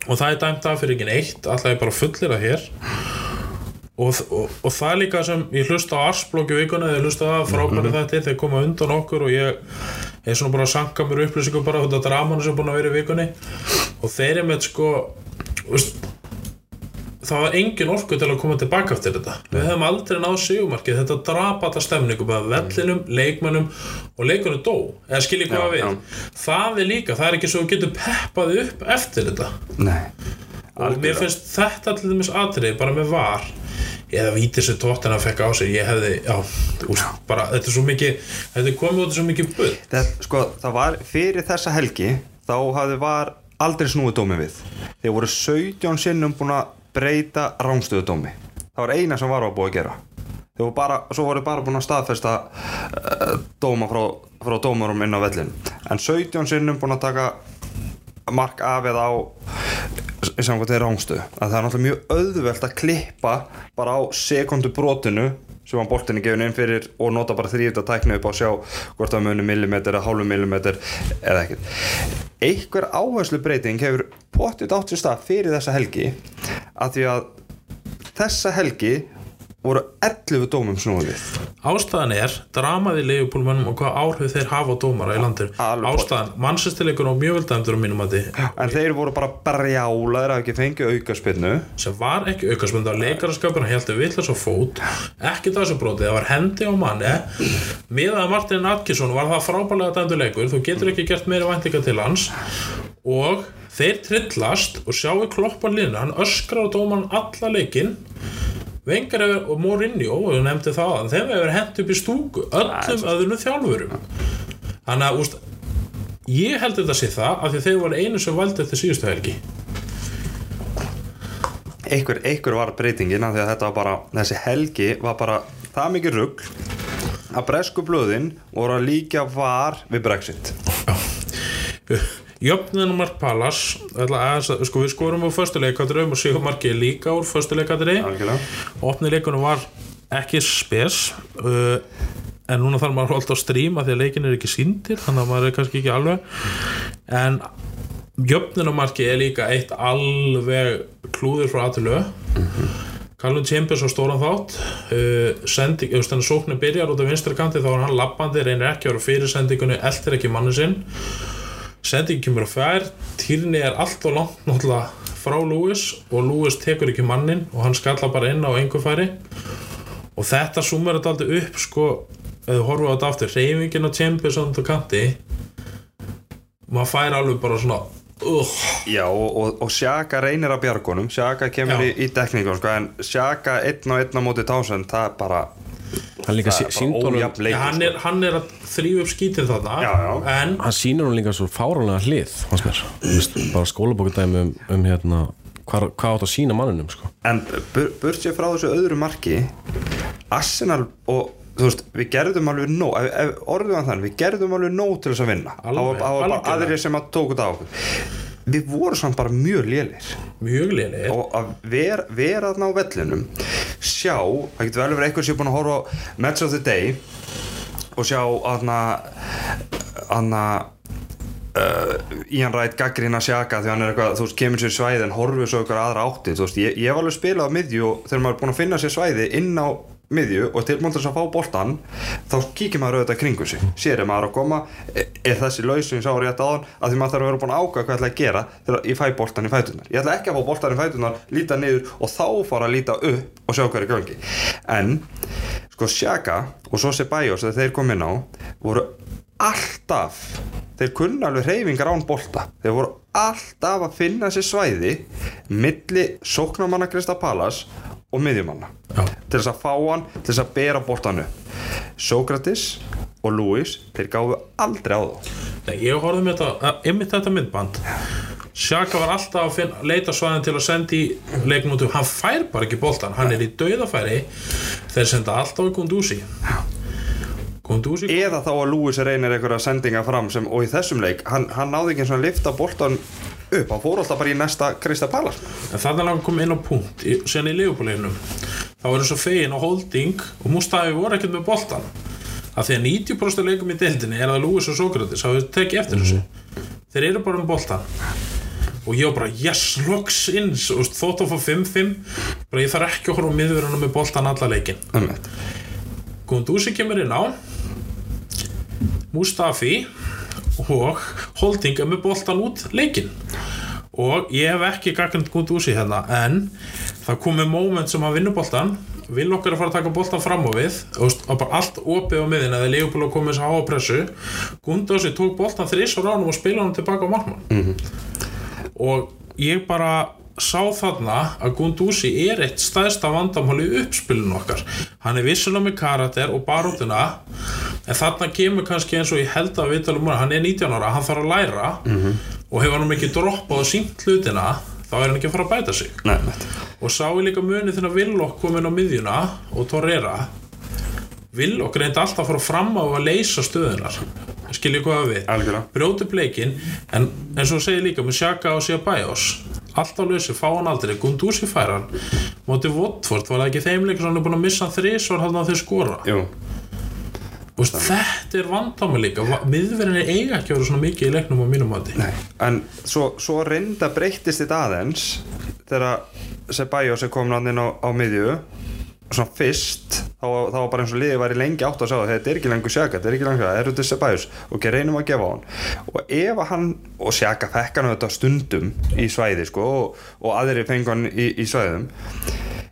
og það er dæmt af fyrir ekki neitt allavega bara fullir að hér og, og, og það er líka sem ég hlusta á Arsblokki vikuna, ég hlusta það frábæri þetta, þeir koma undan okkur og ég er svona bara að sanka mér upplýsingum bara þetta dramanu sem er búin að vera í vikunni. Og þeir er með sko veist, það var engin orku til að koma tilbaka eftir þetta. Við hefum aldrei náð sigumarkið þetta drapa þetta stemningu bara vellinum, leikmönnum og leikunum dó. Eða skilji hvað við já. það er líka, það er ekki svo við getum peppað upp eftir þetta. Nei. Og mér finnst þetta til dæmis atrið bara með var eða vítir sem tóttina fekk á sig ég hefði, já, úst, bara þetta er svo mikið þetta er komið út svo mikið bull. Það, sko, það var fyrir þessa helgi þá hafði var aldrei snúið dómi við. Þeir voru 17 sinnum búin að breyta rángstöðu dómi það var eina sem var að búið að gera. Þeir voru bara, svo voru bara búin að staðfesta uh, dóma frá, frá dómarum inn á vellin en 17 sinnum búin að taka mark af eða á samkvæmt þeirra rángstöðu að það er náttúrulega mjög auðvelt að klippa bara á sekundu brotinu sem var boltinni gefin inn fyrir og nota bara þrývita tækni upp á að sjá hvort það muni millimetr eða hálfu millimetr eða ekkert. Einhver áherslu breyting hefur pottit átt sér stað fyrir þessa helgi að því að þessa helgi voru 11 dómum snúið við Ástæðan er dramaði leifupólmannum og hvað áhrif þeir hafa dómara í Alveg Ástæðan, mannsestileikur á mjög veldæmdur á mínum að en þeir voru bara brjálaðir að ekki fengið aukaspinnu sem var ekki aukastmynd á leikaraskapin hann heldur villast á fót. Ekki þessu brotið, það var hendi á manni. Miðað að Martin Atkinson var það frábælega dæmdur leikur, þú getur ekki gert meiri væntinga til hans. Og þeir trillast og sjáu kloppan línu, hann öskrar á dóman alla leikinn Vengar og Mourinho, þú nefndi það að þeim hefur hent upp í stúku öllum öðrunum þjálfurum. Þannig að úst, ég held þetta sé það af því þeir voru einu sem valdi þetta síðustu helgi. Einhver, einhver var breytingin af því að þetta var bara, þessi helgi var bara það mikið rugg að bresku blöðin voru að líka var við Brexit. Jöfninu Mark Pallas sko, við skorum á föstuleikadrum og Sigur Marki er líka úr föstuleikadri algjörlega. Opni leikunum var ekki spes uh, en núna þarf maður alltaf að stríma því að leikin er ekki síndir þannig að maður er kannski ekki alveg. En jöfnunumarki er líka eitt alveg klúður frá aðtölu Callum Chambers á stóran þátt uh, sending, ef þannig sóknin byrjar út af vinstri kanti þá er hann lappandi, reynir ekki að vera fyrir sendingunni, eldir ekki manni sinn sendingin kemur á fær Týrni er allt og langt náttúrulega frá Lewis og Lewis tekur ekki mannin og hann skalla bara inn á einhver færi. Og þetta sumar þetta aldrei upp sko, ef þú horfum á þetta aftur reyfingin á Chambers á þetta kanti maður fær alveg bara svona uh, Já, og, og, og Sjaka reynir að bjargunum. Sjaka kemur Já. í, í dekningum sko, en Sjaka einn og einn á móti tásend það er bara, hann líka leikur hann, er, hann er að þrýfa upp skítið þarna Já, já. en hann sýnir hún líka svo fáránlega hlið fannst mér, Þú veist, bara skólabókudæmi um, um hérna, hvað, hvað átt að sína manninum sko. En bur, burt sér frá þessu öðru marki Arsenal og þú veist, við gerðum alveg nóg ef, ef orðum að þannig, við gerðum alveg nóg til þess að vinna. Það var, bara aðrir sem að tóku þetta á okkur við vorum samt bara mjög lélir mjög lélegir. Og að vera, vera þarna á vellinum sjá, það getur vel verið eitthvað sem er búin að horfa á Match of the Day og sjá aðna aðna uh, Ian Wright gaggrina sjaka því hann er eitthvað, þú veist, kemur sér svæði en horfið svo eitthvað aðra átti, þú veist, ég, ég hef alveg spilað á miðju og þegar maður er búin að finna sér svæði inn á miðju og tilmónd þess að fá boltan þá kíkir maður auðvitað kringu sig. Sér er maður að koma, er er þessi laus sem ég sá rétt áðan, að því maður þarf að vera búin að ákvæða hvað ég ætla að gera þegar ég fæ boltan í fætunar ég ætla ekki að fá boltan í fætunar, líta niður og þá fara að líta upp og sjá hvað er í gangi. En, sko Sjaka og Ceballos þegar þeir kom inn á voru alltaf þeir kunna alveg hreyfingar án bolta. Þeir voru alltaf að finna sér svæði milli sóknarmanna Krista Palas og miðjumanna. Já. til þess að fá hann til þess að bera boltanu Sókratis og Lewis þeir gáfu aldrei á þá. Nei, ég horfði með þetta, einmitt þetta myndband. Sjaka var alltaf að finna, leita svæðin til að senda í leiknútu hann fær bara ekki boltan, hann er í dauðafæri. Þeir senda alltaf í Kundúsi Kundúsi eða þá að Lewis reynir einhverja sendinga fram sem, og í þessum leik, hann, hann náði ekki eins og að lifta boltan upp, hann fór alltaf bara í næsta Krista Palas en þannig að hann kom inn á punkt. Í, sen í leifupóleginum þá er eins og fegin og holding og Mustafi voru ekkert með boltan af því að 90% af leikum í deildinni er að Lewis og Sókratis hafa tekið eftir þessu. Þeir eru bara með boltan og ég var bara yes, loksins og þótt að fá 5-5 bara ég þarf ekki að horfa á miðverðunum með boltan alla leikin Einmitt. Gundúsi kemur inn á. Mustafi og Holding er með boltan út leikin og ég hef ekki gagnand Gundúsi hérna en það komið moment sem hann vinnur boltan vil okkar að fara að taka boltan fram á við. Og og bara allt opið á miðin eða Leopold koma þess að háa pressu. Gundúsi tók boltan þrís á ránum og spila hann tilbaka á markmann. Og ég bara sá þarna að Gundúsi er eitt stæðsta vandamál í uppspilinu okkar. Hann er vissulega með karakter og barótuna en þarna kemur kannski eins og ég held að við talum um hann er 19 ára, hann þarf að læra og hefur hann ekki droppað sínt hlutina þá er hann ekki að fara að bæta sig. Nei, og sá ég líka muni þegar Villok kom inn á miðjuna og Torreira Villok reyndi alltaf að fara fram á að leysa stöðunar skiljið hvað við? Brjóti bleikin en eins og segir líka með Sjaka og Sjábæjós alltaf lausi, fá hann aldrei Gundúsi fær hann. Móti Votford, var það ekki þeim leikur sem hann er búin að missa þrísvar hann að þeir skora? Jú, og þetta er vandámi líka. Miðverðinni eiga ekki að vera svona mikið í leiknum á mínum mati. En svo, svo reynda breyttist þetta aðeins þegar Ceballos er komin á, á miðju svona fyrst þá, þá var bara eins og liðið væri lengi átt að sjá það þetta er ekki lengur Sjaka, þetta er ekki lengur það, er þetta Ceballos? Og ekki reynum að gefa á hann. Og ef hann, og Sjaka fekk hann þetta stundum í svæði sko og, og aðri fengu hann í, í svæðum.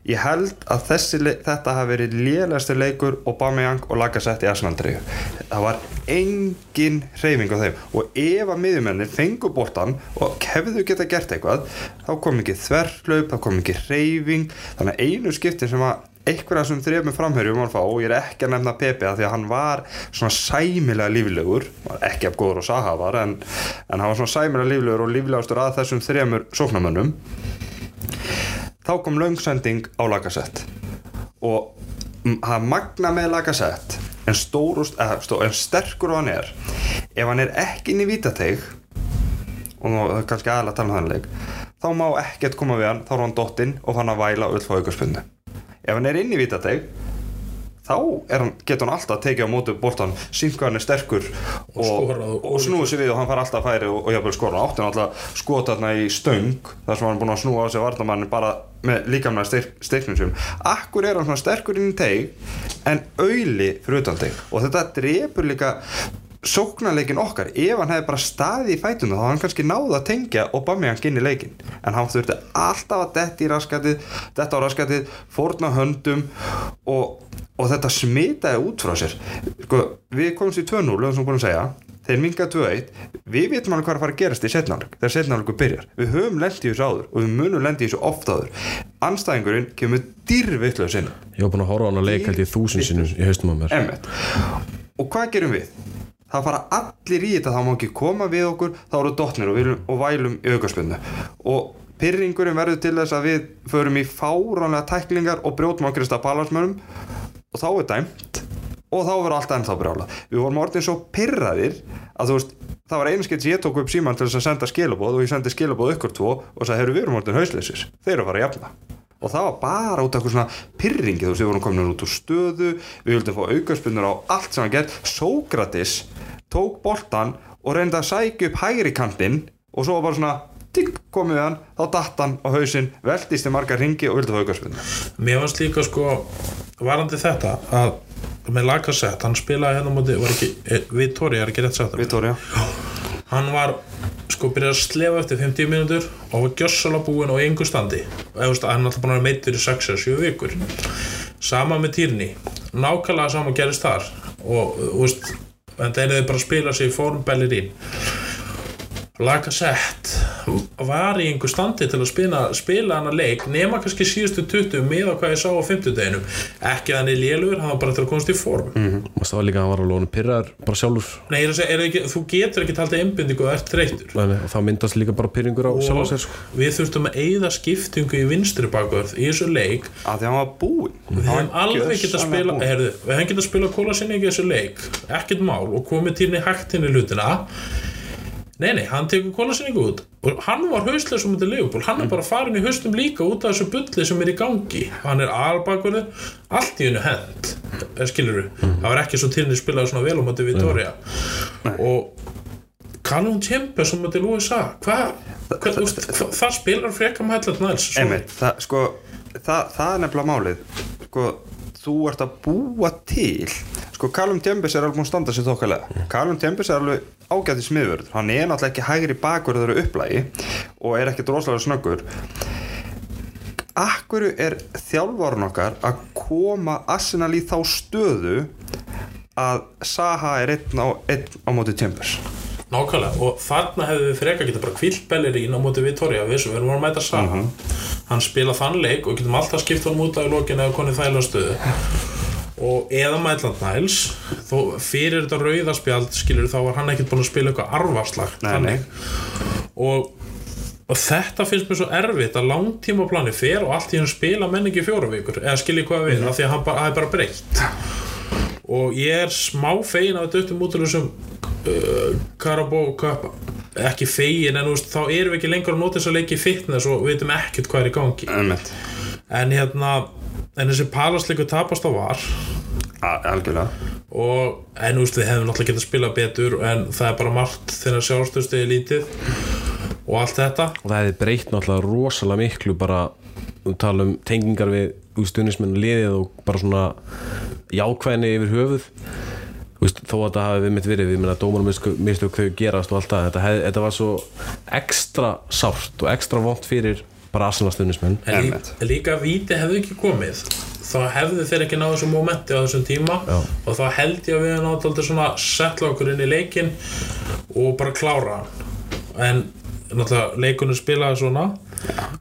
Ég held að þessi, þetta hafi verið lélægasti leikur Aubameyang og Lacazette í Arsenal-dreyju það var engin hreyfing á þeim. Og ef að miðjumennir fengu boltan og hefðu geta gert eitthvað þá kom ekki þverflaup, þá kom ekki hreyfing. Þannig að einu skiptin sem að einhverja sem þrefum framherjum var að fá og ég er ekki að nefna Pepe af því að hann var svona sæmilega líflegur. Ekki af góður og Saha var en, en hann var svona sæmilega líflegur og líflegastur að þessum þremur sóknarmönnum. Þá kom langsending á Lacazette. Og það magna með Lacazette en, stó, en sterkur hann er ef hann er ekki inn í vítateig og það er kannski aðalega að tala um þá má ekkert koma við hann þá er hann dottinn og fann að væla öll fá aukarspunni ef hann er inn í vítateig þá hann, getur hann alltaf tekið á mótu boltan, sínt hvað hann er sterkur og, og, og- snúið sér við og hann fær alltaf færi og, og jafnvel skora átti hann alltaf skota þarna í stöng þar sem hann er búin að snúa á sig varnamannin bara með líkamlega styrk, styrknum sem akkur er hann svona sterkur inn í teig en auðli fyrir utan teig. Og þetta drepur líka sóknarleikin okkar ef hann hefði bara staðið í fætuna þá hann kannski náða að tengja og bamja hann inn í leikin en hann þurfti alltaf að detti í raskatið detta á raskatið, fórna höndum og, og þetta smitaði út frá sér. Sko, við komumst í 2-0 eða sem búin að segja. Þeir mingaði 2-1 við vitum alveg hvað er að fara að gerast í setnáleik þegar setnáleiku byrjar. Við höfum lent í þessu áður og við munum lent í þessu oft áður. Anstæðingurinn kemur dýrvitlega sinni Ég var búin að horfa á hana leik held ég þúsund sinnum í haustum á mér. Og hvað gerum við? Það fara allir í þetta, það má ekki koma við okkur þá eru dottnir og, við, og vælum í aukarspunnu og pyrringurinn verður til þess að við förum í fáránlega tæklingar og brjótum okkur að palarsmönum og þá er dæmt. Og þá verður alltaf ennþá brjálað. Við vorum orðin svo pyrraðir að þú veist það var einu skeitt sem ég tók upp síman til þess að senda skilabóð og ég sendi skilabóð ykkur tvo og sagði, heyrðu við erum orðin hausleysir þeir eru að fara jafna og það var bara út af eitthvað svona pyrringi þú veist við vorum komin út úr stöðu við vildum fá aukarspunnur á allt sem hann gert. Sókratis tók boltan og reyndi að sækja upp hægri kantinn og svo var bara svona tikk komið hann, þá datt hann á hausinn veltist í margar ringi og vildi fá aukarspunur Mér fannst líka sko varandi þetta að með Lacazette, hann spilaði hérna á móti var ekki, eh, Vittoria er ekki rétt sagt það? Vittoria hann var sko byrjað að slefa eftir 50 mínútur og var gjössalega búinn og í engu standi. Og hann er alltaf vera meittur í 6-7 vikur. Sama með Týrni nákvæmlega sama gerist þar. Og þú veist en það er þið bara að spila sig í fórum Bellerín Lacazette var í einhver standi til að spila, spila hana leik nema kannski síðustu 20 með hvað ég sá á 50 deginum ekki að hann er lélur, hann var bara til að komast í form. Maður stáði líka að hann var alveg honum pyrrar bara sjálfur? Nei, er að segja, er ekki, þú getur ekki taldið einbindingu og ert þreyttur. Nei, nei, og það myndast líka bara pyrringur á sjálf og sér sko. við þurftum að eyða skiptingu í vinstri bakvörð í þessu leik. Að því hann var búinn. Við hefum alveg geta að spila heyrðu, við hefum geta að spila kólasinni í þessu leik. Ekkert mál og komið tíðni hægt inn í hlutina nei nei, hann tekur kólasinni út. Og hann var hauslega sem þetta leifból hann er bara farin í haustum líka út af þessu bulli sem er í gangi. Hann er albakvörðu allt í hennu hend skilur við, það var ekki svo tíðni spilaði svona vel á móti Vittoria og Callum Chambers sem þetta Lúi sa hvað, hva, úst, það, spilar frekar með hellat næls sko, það, það er nefnilega málið. Sko, þú ert að búa til sko, Callum Tjembis er alveg búin að standa sér þokkalega. Callum Tjembis er alveg ágæti smiðvörð hann er náttúrulega ekki hægri bakur upplægi og er ekkert rosalega snöggur. Akkur er þjálfarn okkar að koma Arsenal í þá stöðu að Saha er einn á, einn á móti Tjembis Nákvæmlega, og þarna hefðu við freka geta bara kvilt Bellerín á móti Vittoria við sem við erum að mæta saman. Hann spila þann leik og getum alltaf skipt honum út af í lokin eða konið þægilega stöðu. Og eða Mætland Næls þó fyrir þetta rauðaspjald skilur þá var hann ekkert búin að spila eitthvað arfarslag Nei, þannig. og og þetta finnst mér svo erfitt að langtímaplani fer og allt í hann spila menningi fjóra vikur eða skilji hvað við, af því að hann bara, bara breytt og ég er smá fegin að þetta upp út úr þessum uh, Karabó Cup. Ekki fegin en þú veist, þá erum við ekki lengur að nota þess að leiki í fitness og við veitum ekkert hvað er í gangi. Einmitt. en hérna en þessi palasleiku tapast á var. A- algjörlega. Og en þú veist við hefum náttúrulega getað að spila betur en það er bara margt þegar sjálfstöðstegi lítið og allt þetta. Og það hefði breytt náttúrulega rosalega miklu bara þú tala um tengingar við stuðnismenn liðið og bara svona jákvæðni yfir höfuð. Veist, þó að þetta hafi við mitt verið við minna dómarum mistök þau gerast og allt það þetta, hef, þetta var svo ekstra sárt og ekstra vont fyrir bara Einmitt. líka víti hefði ekki komið. Þá hefði þeir ekki náðu þessum momenti á þessum tíma Já. og þá held ég að við náðu alltaf svona setla okkur inn í leikin og bara klára hann. En náttúrulega leikunum spilaði svona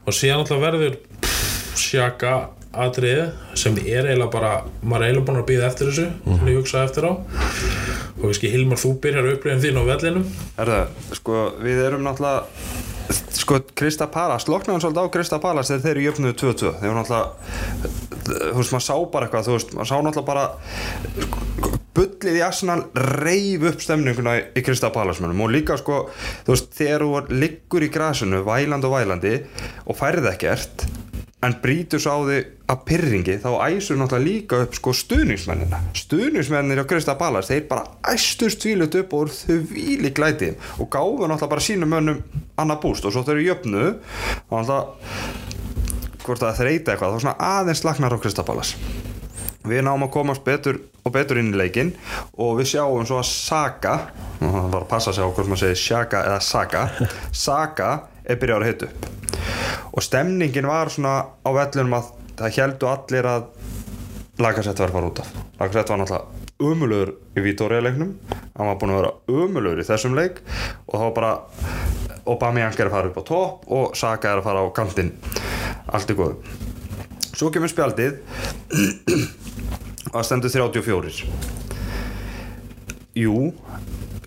og síðan náttúrulega verður pff, sjaka atriði sem er eiginlega bara maður er eiginlega búin að býða eftir þessu mm. ég hugsa eftir á. Og veist Hilmar þú byrjar upplifin þín á vellinum. Herðu, sko, við erum náttúrulega sko, Krista Palas, loknaðum svolítið á Krista Palas þegar þeir eru jöfnuðu 2-2 þeir eru náttúrulega þú veist, maður sá bara eitthvað þú veist, maður sá náttúrulega bara bullið í Arsenal reif upp stemninguna í- Krista Palas mönnum. Og líka sko, þú veist, þegar þú liggur í grasinu, vælandi og vælandi og færið ekkert en brýtur svo á því að pyrringi þá æsur náttúrulega líka upp sko stuðningsmennina. Stuðningsmennir á Krista Ballas þeir bara æstur stvílut upp og þau víli glæti og gáfu náttúrulega bara sínum mönnum annað búst. Og svo þau eru jöfnu og náttúrulega hvort það þreita eitthvað þá svona aðeins lagnar á Krista Ballas við náum að komast betur og betur inn í leikinn og við sjáum svo að Saka og það var að passa sig á hvort maður segir Shaka eða Saka. Saka er byrjað að hita upp og stemningin var svona á vellunum að það heldu allir að Lagasett var að fara út af. Lagasett var náttúrulega umulugur í Vítórialeiknum hann var búin að vera umulugur í þessum leik. Og þá var bara Aubameyang er að fara upp á topp og Saka er að fara á kantinn. Allt í góðu. Svo kemur spjaldið. [CLEARS THROAT] Og það stendur 34 jú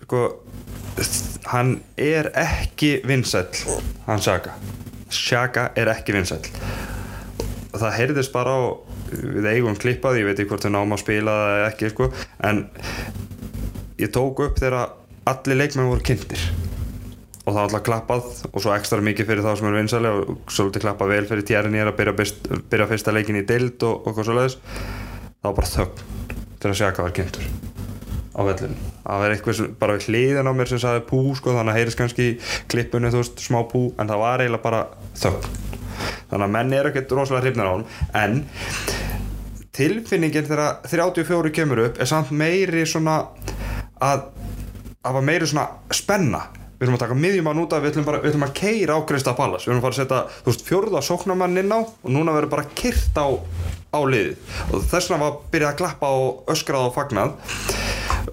sko hann er ekki vinsæll hann Saka Saka er ekki vinsæll. Það heyrðist bara á við eigum klippað, ég veit ekki hvort við náum að spila það eða ekki sko en ég tók upp þegar allir leikmenn voru kynntir. Og það var alltaf klappað og svo ekstra mikið fyrir þá sem er vinsæli og svolítið klappað vel fyrir tjærinir að byrja, best, byrja fyrsta leikin í deild og, og hvað svo leiðis það var bara þögn þegar Sjaka var kynntur á vellinu það var eitthvað bara við hliðin á mér sem sagði pú sko þannig að heyrðis kannski í klippinu þú veist smá pú en það var eiginlega bara þögn. Þannig að menn eru ekkert rosalega hrifnar á hann en tilfinningin þegar 34 kemur upp er samt meiri svona að það var meiri svona spenna. Við ætlum að taka miðjumann út af við ætlum, bara, við ætlum að keira á Krista Pallas við ætlum að fara að setja þú veist, fjórða sóknarmann inn á og núna verður bara kyrt á, á liðið. Og þess vegna var byrjað að klappa og öskrað og fagnað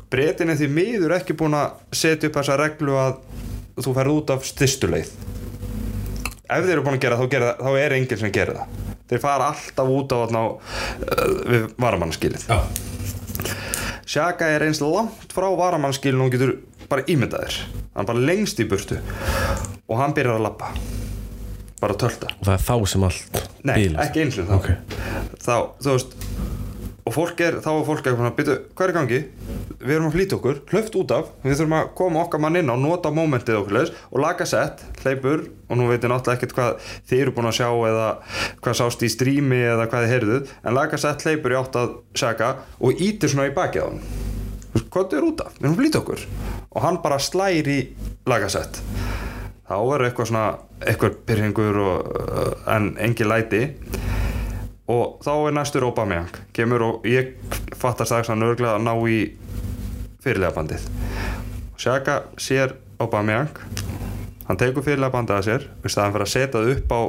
breytin er því miður ekki búin að setja upp þessa reglu að þú ferð út af stystuleið ef þeir eru búin að gera þá, gera, það- þá er enginn sem gerir það. Þeir fara alltaf út á þarna á, uh, við varamannskilið Sjaka er eins langt frá varamannskilinu og getur bara ímyndaðir hann bara lengst í burtu og hann byrjar að lappa bara tölta. Og það er þá sem allt Nei, bilast. ekki eins og þá. Ok. þá, þú veist og fólk er, þá er fólk eitthvað að byrja hvað er í gangi, við erum að flýta okkur hlöft út af, við þurfum að koma okkar mann inn og nota momentið okkur leis og laga sett hleypur og nú veit ég náttúrulega ekkert hvað þið eru búin að sjá eða hvað sást í strími eða hvað þið heyrðuð en laga sett hleypur í átt að sjaka og ítir svona í bakið á hann hvað er út af, við erum að flýta okkur. Og hann bara slær í laga sett. Þá er eitthvað svona eitthvað pyrringur og, en engin læti og þá er næstur Aubameyang. Kemur og ég fattar strax að nörglega að ná í fyrirlega bandið Sjaka sér Aubameyang. Hann tekur fyrirlega bandið að sér. Í staðan fyrir að setja það upp á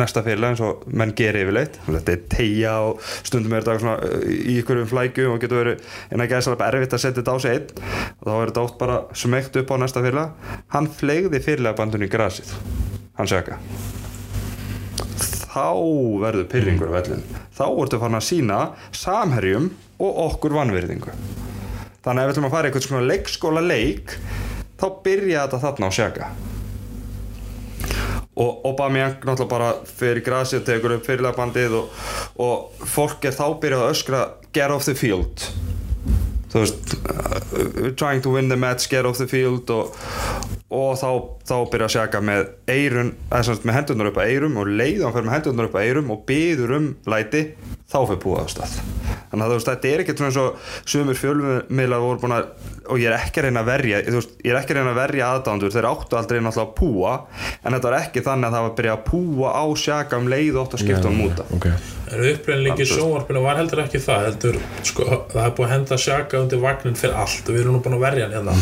næsta fyrirlega eins og menn gerir yfirleitt. Þetta er tegja og stundum er þetta uh, í ykkurum flækju og getur verið en ekki aðeins alveg erfitt að setja þetta á sig einn. Og þá er þetta oft bara smegt upp á næsta fyrirlega hann flegði fyrirlega bandinu í grasið hann Sjaka þá verður pyrringur vellin þá ertu farin að sína samherjum og okkur vanvirðingu. Þannig að ef við ætlum að fara í eitthvað svona leikskóla leik þá byrja þetta þarna á sjaka. Og Aubameyang náttúrulega bara fyrir grasi og tekur upp fyrirlega bandið og, og fólk er þá byrjað að öskra get off the field þú veist uh, we're trying to win the match, get off the field og, og þá, þá byrja að sjaka með eirun, eða sem sagt með hendurnar upp að eirum og leiðan fyrir með hendurnar upp að eirum og byður um læti, þá fyrir búið á stað. Þannig að þú veist, þetta er ekkert svona eins og sumur fjölmiðlar voru búin að og ég er ekki að reyna að verja veist, ég er ekki að reyna að verja aðdándur þeir áttu aldrei náttúrulega að púa en þetta var ekki þannig að það var að byrja að púa á sjaka um leið og átt að skipta hann múta ok. En upprænleiki sjónvarpinu var heldur ekki það heldur, sko, það er búið að henda sjaka undir vagnin fyrir allt og við erum nú búin að verja hann hérna.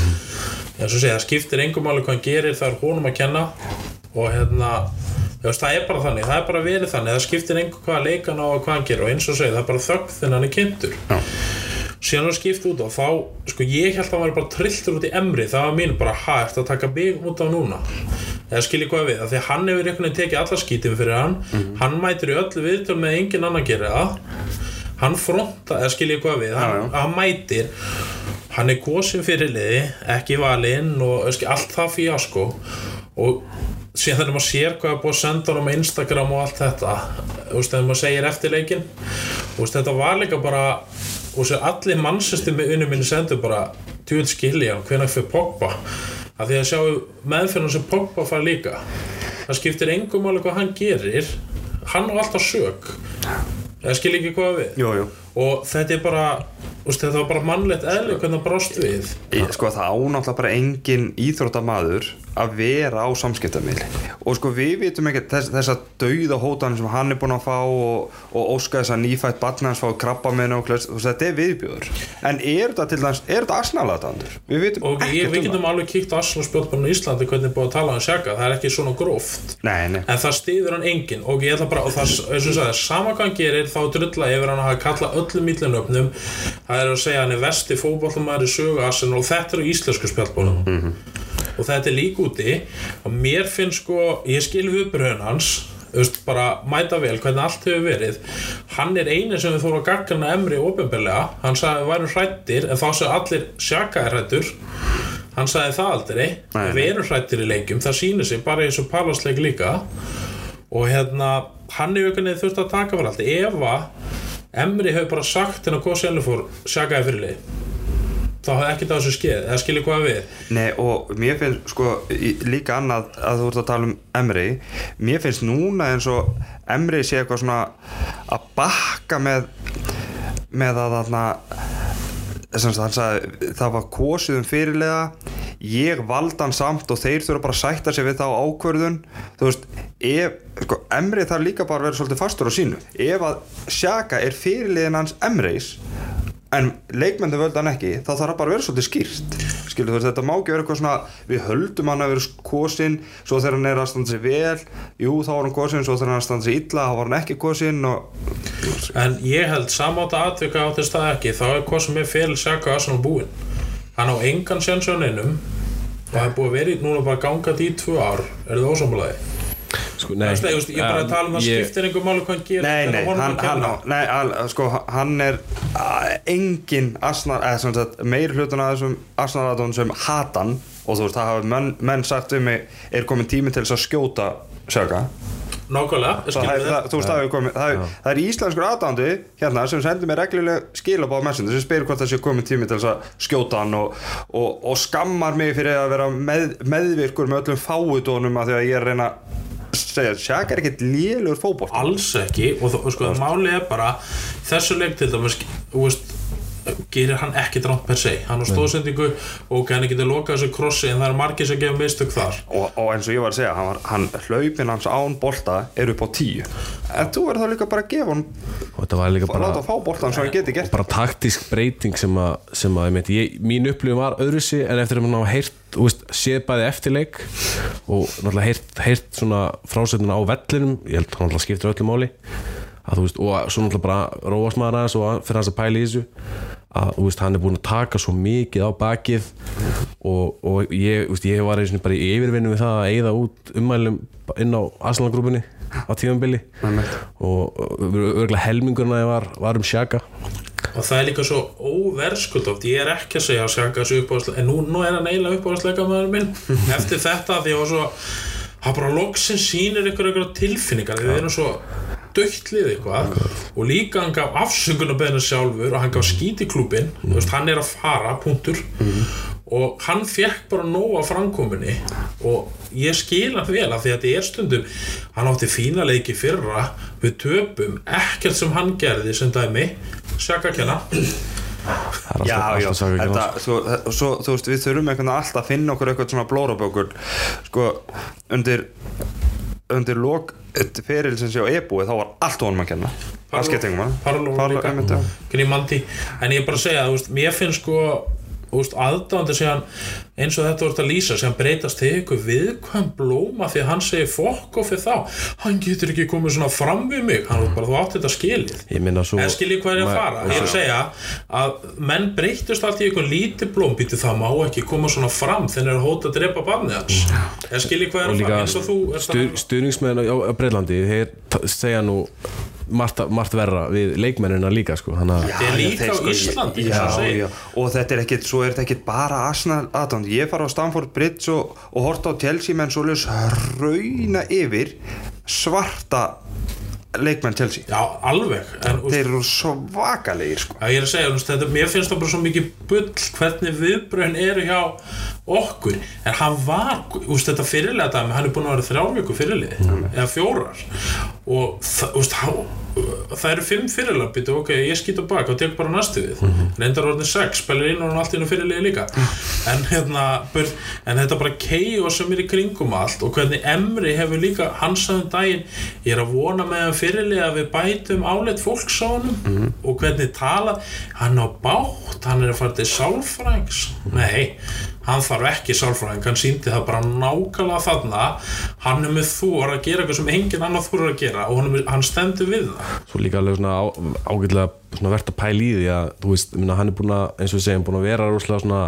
Svo segja, það skiptir engum máli hvað hann gerir það er honum að kenna og hérna, það er bara þannig það er bara verið þannig, það skiptir engum hvað leikan á og hvað hann gerir og eins og segja, það er bara þögg þegar hann er kynntur. Síðan hann skipt út og þá, sko, ég held að hann var bara trilltur út í emri, það var mín bara hægt að taka mig út á núna? Eða skilji hvað við, því hann hefur einhvern veginn tekið alla skítum fyrir hann hann mætir í öllu viðtöl með engin annan gerir það hann fronta, eða skilji hvað við hann, hann mætir. Hann er kosin fyrir liði, ekki valinn og öski, allt það fíasko og síðan þegar maður sér hvað er búið að senda hann á Instagram og allt þetta þegar maður segir eftir leikin veist, þetta var líka bara og allir mannsestir með unni minni sendu bara tjóðil skilja hann hvenær fyrir Pogba? Af því að sjáu meðferðan sem Pogba fær líka. Það skiptir engum máli hvað hann gerir. Hann á alltaf sök skilja ekki hvað við jú, jú. og þetta er bara veist, þetta var bara mannlegt eðli hvernig það brást við. Sko það ánáttúrulega bara engin íþróttamaður að vera á samskiptamili og sko við vitum ekki þess, þessa dauða hótan sem hann er búin að fá og, og óska þess að nýfætt barn hans fá krabba með og klöst, þetta er viðbjöður en er þetta til dæmis, er þetta asnalatandur? Við vitum og ekkert við um getum alveg kíkt á Arsenal spjóðbárnu í Íslandi hvernig er búið að tala um Sjaka það er ekki svona gróft. Það Nei, nei, en það stýður hann enginn. Og ég ætla bara og það, og sagði, sama hvað hann gerir þá drulla yfir hann að kalla öllum það er að segja hann er vesti fótballumæður í sögu Arsenal og þetta eru íslensku spjallbólum og þetta er líka úti. Og mér finnst sko, ég skil viðbröðun hans þú veist, bara mæta vel hvernig allt hefur verið. Hann er eini sem við þórum að gaggrana emri ofinbeglega, hann sagði við værum hrættir en þá sagði allir sjaka er hrættur hann sagði það aldrei. Nei, við erum hrættir í leikjum, það sýnir sig bara eins og palasleik líka. Og hérna, hann er auðvitað þurft að taka fyrir allt ef að Emri hefur bara sagt hennar hvað sjálfur sjakaði fyrirlið þá hefði ekkert á þessu skeið, eða skiljið hvað við? Nei og mér finnst sko líka annað að þú ert að tala um Emri mér finnst núna eins og Emri sé eitthvað svona að bakka með með að þarna sagði það var kosið um fyrirlega ég vald hann samt og þeir þurfa bara að sætta sig við þá ákvörðun. Þú veist, ef, sko, Emri þarf líka bara að vera svolítið fastur á sínu. Ef að Sjaka er fyrirliðin hans Emreis en leikmennu völdu hann ekki þá þarf það bara að vera svolítið skýrt skilur þú þetta má ekki vera eitthvað svona við höldum hann að vera kosin svo þegar hann er að standa sig vel jú þá var hann kosin, svo þegar hann er að standa sig illa þá var hann ekki kosin og en ég held samáta atvika á þess það ekki þá er hvað sem er fyrir sjaka Arsenal búinn. Hann á engan sjans á neinum og er búið að í núna bara gangað í tvö ár. Er það ósamlega sko, nei, ég er bara að tala um að ég- skiptir einhver máli hvað hann gerir Nei, nei, hann, að hann, nei al, sko, hann er engin Arsenal, eða sem sagt meiri hlutun af þessum Arsenal-aðdóðum sem hatan og þú veist, það hafa menn, menn sagt um mig er komin tími til þess að skjóta Sjaka nákvæmlega, það, skilur það, við það, þú veist, það, hefur komið, það, er, það er íslenskur aðdándi hérna sem sendir mér reglulega skilabáð messenger sem spyrir hvort það sé komið tími til þess að skjóta hann og, og, og skammar mig fyrir að vera með, meðvirkur með öllum fáutónum að því að ég er að reyna að segja, Sjaka er ekkert lélugur fótbolt alls ekki og sko, máli er bara þessu leik til dæmis gerir hann ekki drátt per se. Hann á stóðsendingu og hann getur lokað þessu krossi en það er margir sem gefa mistök þar. Og, og eins og ég var að segja, hann, var, hann hlaupin hans án bolta er upp á tíu. En þú verður þá líka bara að gefa hann og þetta var líka bara bara láta fá boltan sem hann geti gert. Bara taktísk breyting sem að, sem að ég ég, mín upplifum var öðruðsi en eftir að maður hafa heyrt séð bæði eftirleik og náttúrulega heyrt, heyrt svona frásögnuna á vellinum ég held að hann náttúrulega skiptir öllu máli að þú veist, og svo náttúrulega bara róast maður aðeins og fyrir hans að pæla í þessu að þú veist, hann er búin að taka svo mikið á bakið og, og ég, þú veist, ég var einu bara í yfirvinnu við það að eyða út ummælum inn á Arsenal-grúpunni á tímanbili og örgulega helmingurna var, var um sjaka og það er líka svo óverskuld oft ég er ekki að segja að sjaka þessu uppáðsleika en nú, nú er hann eiginlega uppáðsleika maður minn. [LAUGHS] Eftir þetta því að það bara loksinn sýnir ykkur ykkur tilfinningar við erum svo dögtlið eitthvað og líka hann gaf afsökunarbeðinu sjálfur og hann gaf skít í klúbin mm. veist, hann er að fara, punktur. Og hann fekk bara nóg af framkominni og ég skil hann vel af því að þetta er stundum hann átti fína leiki fyrra við töpum ekkert sem hann gerði sem dæmi sjaka að kenna. Það er Já, alltaf, já, alltaf saga þetta, ekki svo, svo, þú veist, við þurfum einhvern veginn alltaf að finna okkur eitthvað svona blórabökur. Sko, undir undir lok feril sem sé á e-búi þá var allt honum að kenna. Það skipti einhverjum Parló líka. Grimandi En ég er bara að segja, þú veist, mér finnst sko veist, aðdándir síðan eins og þetta voru að lýsa, síðan breytast þig ykkur viðkvæm blóma því að hann segir fokk og fyrir þá, hann getur ekki komið svona fram við mig, hann var bara, þú átti þetta skilið. Svo en skiljið hvað er að fara? Ég er að segja að menn breytust allt í einhvern lítið blóm. Býtu það má ekki koma svona fram þegar er hóta að drepa barnið hans. En skiljið hvað er að fara? að- stuðningsmenn á, Breitlandi segja nú margt, margt verra við leikmennina líka sko, þannig Þetta er líka á Íslandi, já, og já, þetta er ekkit, svo er þetta ekkit bara Arsenal aðdánd, ég fara á Stamford Bridge og, og horta á Chelsea menn svo leys rauna yfir svarta leikmenn Chelsea. Já, alveg. En, þeir eru svakalegir sko. Já, ég er að segja, þetta, mér finnst það bara svo mikið bull hvernig viðbröðin eru hjá okkur, en hann var veist, þetta fyrirlega dæmi, hann er búin að vera þrjár viku fyrirliði, eða fjórar. Og það, veist, hann það eru fimm fyrirlega, býtu, ok, ég skýt á bak og tek bara næstu við, reyndar orðin sex, spælir inn og hann allt inn á fyrirliði líka. En hérna, börn, en þetta bara kei og sem er í kringum allt og hvernig Emri hefur líka, hann sagði um daginn ég er að vona með hann fyrirliði að við bætum áleitt fólks á honum. Og hvernig tala, hann á bátt hann er að fara til sálfrængs. Nei, hann þarf ekki sálfræðing hann síndi það bara nákvæmlega þarna. Hann er með þór að gera eitthvað sem engin annar þór að gera og hann, hann stendur við það. Svo líka alveg svona á, ágætlega svona verðt að pæla í því að veist, minna, hann er búin að, eins og við segjum, búin að vera rosalega svona,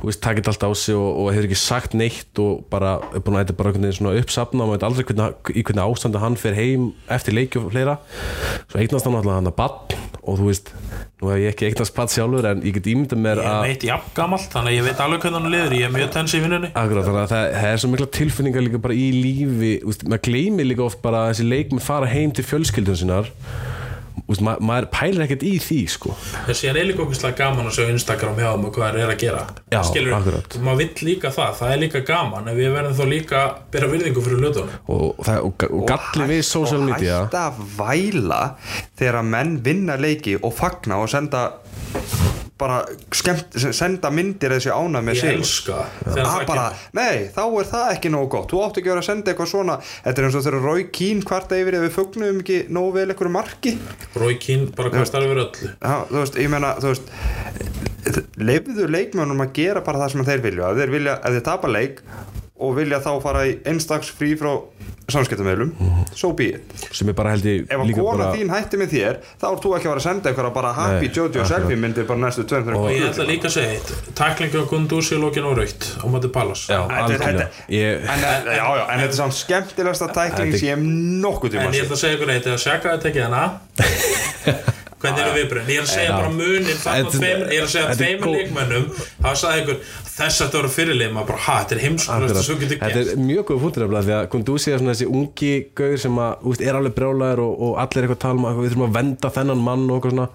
þú veist, takit allt á sig og, og hefur ekki sagt neitt og bara er búin að þetta bara veginn svona uppsafna og maður veit aldrei hvernig, í hvernig ástandi hann fer heim eftir leiki og fleira. Svo eignast hann alltaf hann að bann og þú veist, nú hef ég ekki eignast bann sjálfur en ég get ímyndað mér ég að meitt jafn gamalt þannig að ég veit alveg hvernig hann liður ég er mjög tens í vinnunni. Akkurat, þannig að það, það er svo mikla tilfinningar líka bara í lífi, úst, maður gleymi líka oft bara að þessi leikmi fara heim til fjölskyldun sinnar úst, ma maður pælir ekkert í því sko. en síðan er líka okkur gaman að sjá Instagram hjá þeim og hvað þeir eru að gera Já, akkurat. maður vill líka það, það er líka gaman en við verðum þá líka að bera virðingu fyrir hlutunum og, það, og, og galli við social media og hætta að væla þegar að menn vinna leiki og fagna og senda bara skemmt, senda myndir þessi ána með ég sig elska þegar að það bara, nei, þá er það ekki nógu gott. Þú átt ekki að vera að senda eitthvað svona þetta er eins og þegar Rói Kín kvarta yfir ef við fögnum ekki nógu vel einhverju marki. Rói Kín bara kastar yfir öllu. Já, þú veist, ég meina, þú veist leifðu leikmönnum að gera bara það sem þeir vilja, ef þeir vilja, ef þeir tapa leik og vilja þá fara í einstags frí frá samskiptamöðlum so be it, sem er bara held ég ef að kona bara þín hætti með þér þá ert þú ekki að fara að senda eitthvað bara happy Jojo akkurat. selfie myndir bara næstu 2-3 og ég ætla líka að segja eitt. Tæklingu á Gundúsi lókin og raukt á mati Pallas. Þetta- þetta- ég, En, já, já, en þetta er samt skemmtilegasta tækling Þetta- sem ég nokkuð tíma En ég ætla að segja ykkur eitt, eða Sjaka að tekið hana [LAUGHS] Hvernig eru viðbröðin? Ég er að segja bara munin tveim, Ég er að segja góð- leikmönnum. Það sagði ykkur, þess að þetta voru fyrirlið maður bara, ha, þetta er getur Þetta er mjög góð punktur nefnilega því að Kundúsi er svona þessi ungi gauður sem að, úst, er alveg brjálæður og, og allir er eitthvað að tala um að við þurfum að venda þennan mann og eitthvað svona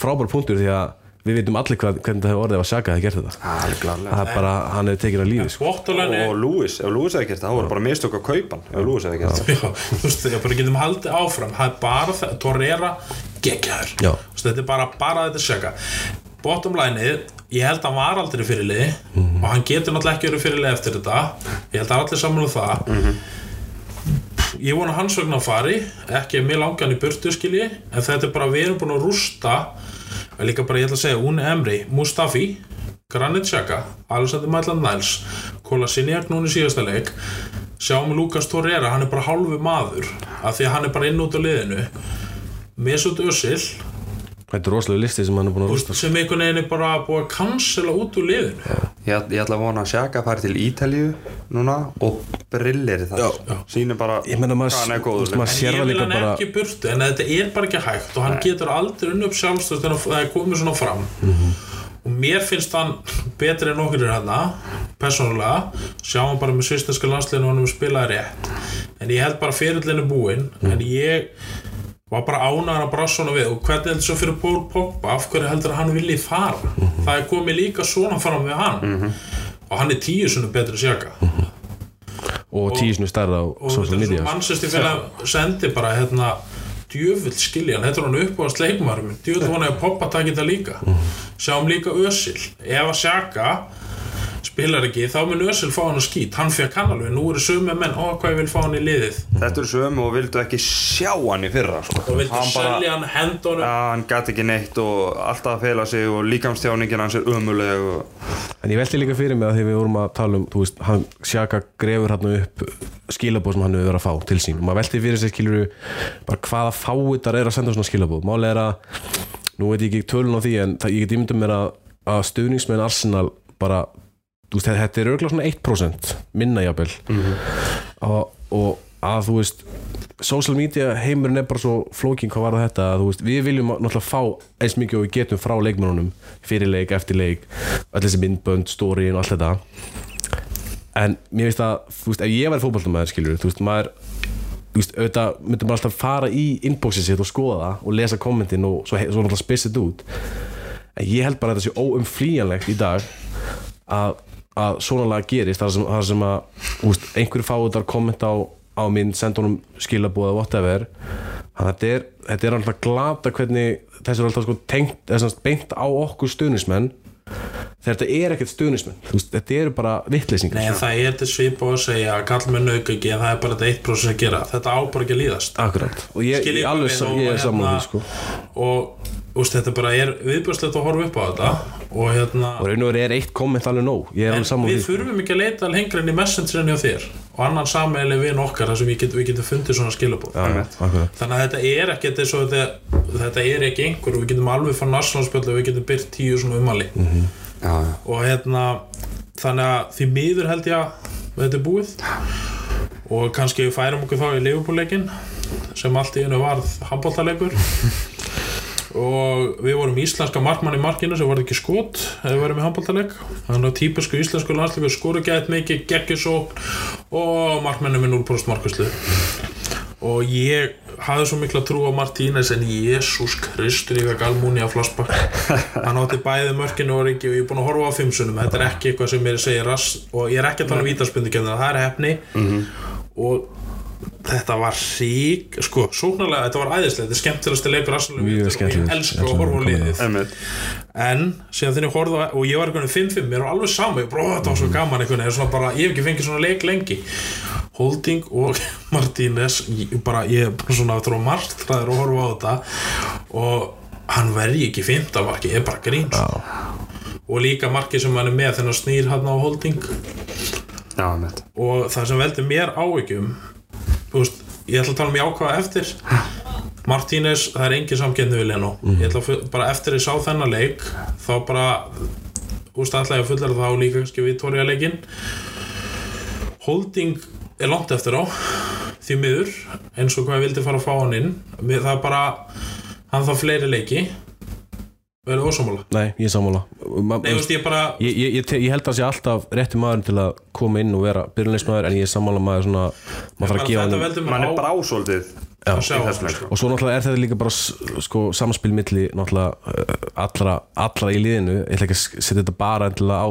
frábær punktur því að við veitum allir hvað, hvernig það hefur orðið að Sjaka hefði gert þetta. Alveg klárlega. það er bara, hann hefur tekið að lífi sko. Og er Lewis, ef Lewis hefði gert það, þá voru bara mistök á kaupan ef Lewis hefði gert það. Já, þú veist, ég bara getum haldið áfram. Það er bara það, Torreira geggjaður. Þetta er bara, bara þetta Sjaka Bottom lineið, ég held að hann var aldrei fyrirlið Mhm. og hann getur náttúrulega ekki verið fyrirlið eftir þetta. Ég held að allir saman um það. Mhm. ég vona hans vegna að fari ekki að mér langan í burtu skilji en þetta er bara við erum búin að rústa og líka bara ég ætla að segja Une Emri, Mustafi Granit Xhaka, Alexander Maitland Niles Kola Sinjak núna í síðasta leik. Sjáum Lukas Torreira, hann er bara hálfu maður af því að hann er bara inn út á liðinu Mesut Özil. Þetta er rosalega listi sem hann er búin að rústa sem einhvern veginn er bara búið að cancela út úr liðinu. Ég, ég ætla að vona að Sjaka fari til Ítalíu núna og brillir það. Já. sýnir bara Ég meina, hann er góður maður- En sér ég það vil líka hann bara- ekki burtu en þetta er bara ekki hægt og hann getur aldrei unni upp sjálfstöð þegar það er komið svona fram. Og mér finnst hann betri en okkur er hann persónulega, sjá hann bara með svistenska landsliðinu og hann hefur spilað rétt. En ég held bara fyrirlinu búinn en ég var bara ánægðan að brasa svona við. Og hvernig heldur svo fyrir Pól Pogba? Af hverju heldur að hann vilji fara? Það er komið líka svona fram við hann. Og hann er tíu svona betri sjaka og tíu sinni stærra á og þetta er media. svo mannsesti fyrir að sendi bara hérna djöfull skilja hann, þetta er hann upp á að sleikmaður minn. Djöfull vona ég að poppa takk þetta líka. Sjáum líka Ösil ef að Sjaka spilar ekki þá mun Ösil fá hann að skýt hann fekk hann alveg, nú eru sömu menn. Ó hvað ég vil fá hann í liðið. Þetta eru sömu og vildu ekki sjá hann í fyrra sko. og vildu Hann bara- selja hann hendunum Já, hann gæti ekki neitt og alltaf að fela sig og líkamstjáningin hans er ömuleg og... En ég velti líka fyrir mig að því við vorum að tala um, þú veist, hann sjaka grefur hann upp skilabóð sem hann hefur verið að fá til sín. Og maður velti fyrir sig skilur bara hvaða fáitar er að senda svona skilabóð máli er að, nú veit ég ekki tölun á því en ég get ímyndum mér að, að stuðningsmenn Arsenal bara veist, þetta er örgulega svona 1% minna jafnvel. Og, og að þú veist social media heimurinn er bara svo flókin hvað var þetta að þú veist, við viljum náttúrulega fá eins mikið og við getum frá leikmennunum fyrir leik, eftir leik, öll þessi myndbönd storyin og allt þetta. En mér veist að, þú veist, ef ég væri fótballtamaður skilur, þú veist, maður þú veist, auðvitað myndum maður alltaf fara í inboxið sitt og skoða það og lesa kommentin og svo, svo náttúrulega þetta út. En ég held bara að þetta sé óumflýjanlegt í dag að, að svona lag gerist þar sem, þar sem að veist, einhverju fáuðar kommenta á, á mynd senda honum skilabóða whatever þetta er, þetta er alltaf glata hvernig þessi er alltaf sko tengt, að beint á okkur stuðnismenn þegar þetta er ekkert stuðnismenn veist, þetta eru bara vittleysingar Nei, það er til svipa að segja að kall með nauk ekki en það er bara þetta 1% að gera. Þetta á bara ekki að líðast. Akkurat, og ég, ég, alveg, ég er saman hérna- því sko. og úst, þetta bara er viðbjörnslegt að horfa upp á þetta og hérna og raun og verið er eitt komment alveg nóg er við sko. þurfum ekki að leita alveg hengra enn í messengerinn hjá þér og annan sammeili við okkar þar sem við getum, við getum fundið svona skilabóð akkurat. þannig að þetta er ekki þetta, þetta, þetta er ekki einhver og við getum alveg fann narslanspjöld og við getum byrt tíu svona umali Já, já. og hérna þannig að því miður held ég að þetta er búið og kannski við færum okkur þá í leifupúleikin sem allt í einu varð handbóltaleikur [LAUGHS] og við vorum íslenska markmann í markinu sem var ekki skot ef við varum í handbóltaleik þannig að típisku íslensku landsleikur skoru gæt mikið, geggjusókn og markmennum er 0% markuslu og ég hafði svo mikla trú á Martínez en Jésús Kristur ég vekk almúni á flassbakk hann átti bæði mörkinu og ég er búin að horfa á fimmsunum þetta er ekki eitthvað sem mér segir rass og ég er ekki að tala um vítaspundikefna það er hefni. Og þetta var rík sko, sóknarlega, þetta var æðislega þetta er skemmtilegasti leikur Arsenal Mjög og ég skemmtilegur. elska að horfa á liðið. En síðan þegar ég horfði á og ég var einhvern veginn 5-5, mér var alveg sama. Ég "Ó, þetta var svo gaman einhvern veginn. Bara, ég hef ekki fengið svona leik lengi. Holding og [LAUGHS] Martínez ég, bara, ég er svona að þrá margt það er að horfa á þetta. Og hann verði ekki fymta marki, ég er bara grín. Sko. og líka marki sem hann er með þennan snýr hann á Holding. Já, og það sem veldur mér áhyggjum þú veist, ég ætla að tala um jákvæða eftir. Martínez, það er engin samkendni við Leno. Ég ætla að bara eftir ég sá þennan leik þá bara ætla ég að fullara þá líka kannski Vittoria leikin Holding er langt eftir á því miður, eins og hvað ég vildi fara að fá hann inn. Það er bara hann þá fleiri leiki verður ósámála Nei, ég er sammála. Ma- Nei, þú veist, ég bara ég, ég, ég, ég held að það sé alltaf rétti maður til að koma inn og vera byrjunleismæður en ég er sammála maður svona maður þarf að gefa hann Man er á brásóldið að sjá í hann þessum leik. sko. og svo náttúrulega er þetta líka bara sko, samspil milli náttúrulega uh, allra, allra í liðinu. Ég ætla ekki að setja þetta bara á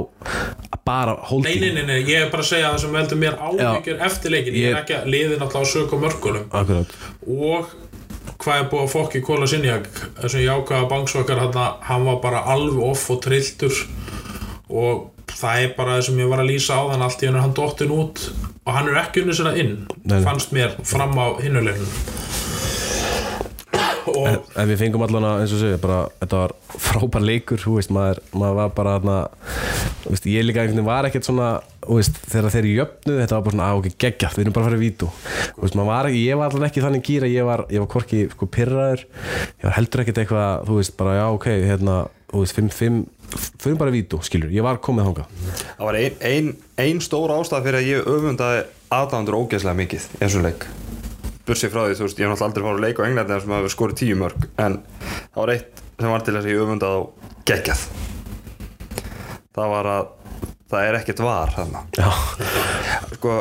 bara Nei, holding. Nei, nei, nei, ég er bara að segja það sem veldur mér áhyggjur eftir leikin, ég er ekki að liði náttúrulega á sök og Akkurat. og hvað er búið að fokki Kóla Sinjak? Þessum jákaða bangsvakar hann, hann var bara alveg off og trilltur. Og það er bara það sem ég var að lýsa á þann allt í hennu hann dottin út og hann er ekki unnið sér inn Nei, fannst mér fram á hinnuleginu og en, en við fengum allan að eins og segja bara, þetta var frábær leikur veist, maður, maður var bara veist, ég líka einhvern veginn var ekkert svona veist, þegar þeir jöfnuð þetta var bara svona, að ok, geggjað, við erum bara að fara í vítu veist, var ég var allan ekki þannig gýra ég var, var hvorki sko pyrraður ég var heldur ekkert eitthvað, þú veist, bara já, ok hérna, þú veist, 5-5 fyrir bara í vítu, skilur, ég var komið þangað. Það var ein, ein, ein stór ástæð fyrir að ég öfundaði aðdæmandur ógeðslega mikið í þessum leik. Bursið frá því, þú veist, ég hef náttúrulega aldrei fara að leika á Englandi sem hafa skorið tíu mörg en það var eitt sem var til þess að ég öfundaði það er ekkert var þarna. Já, sko,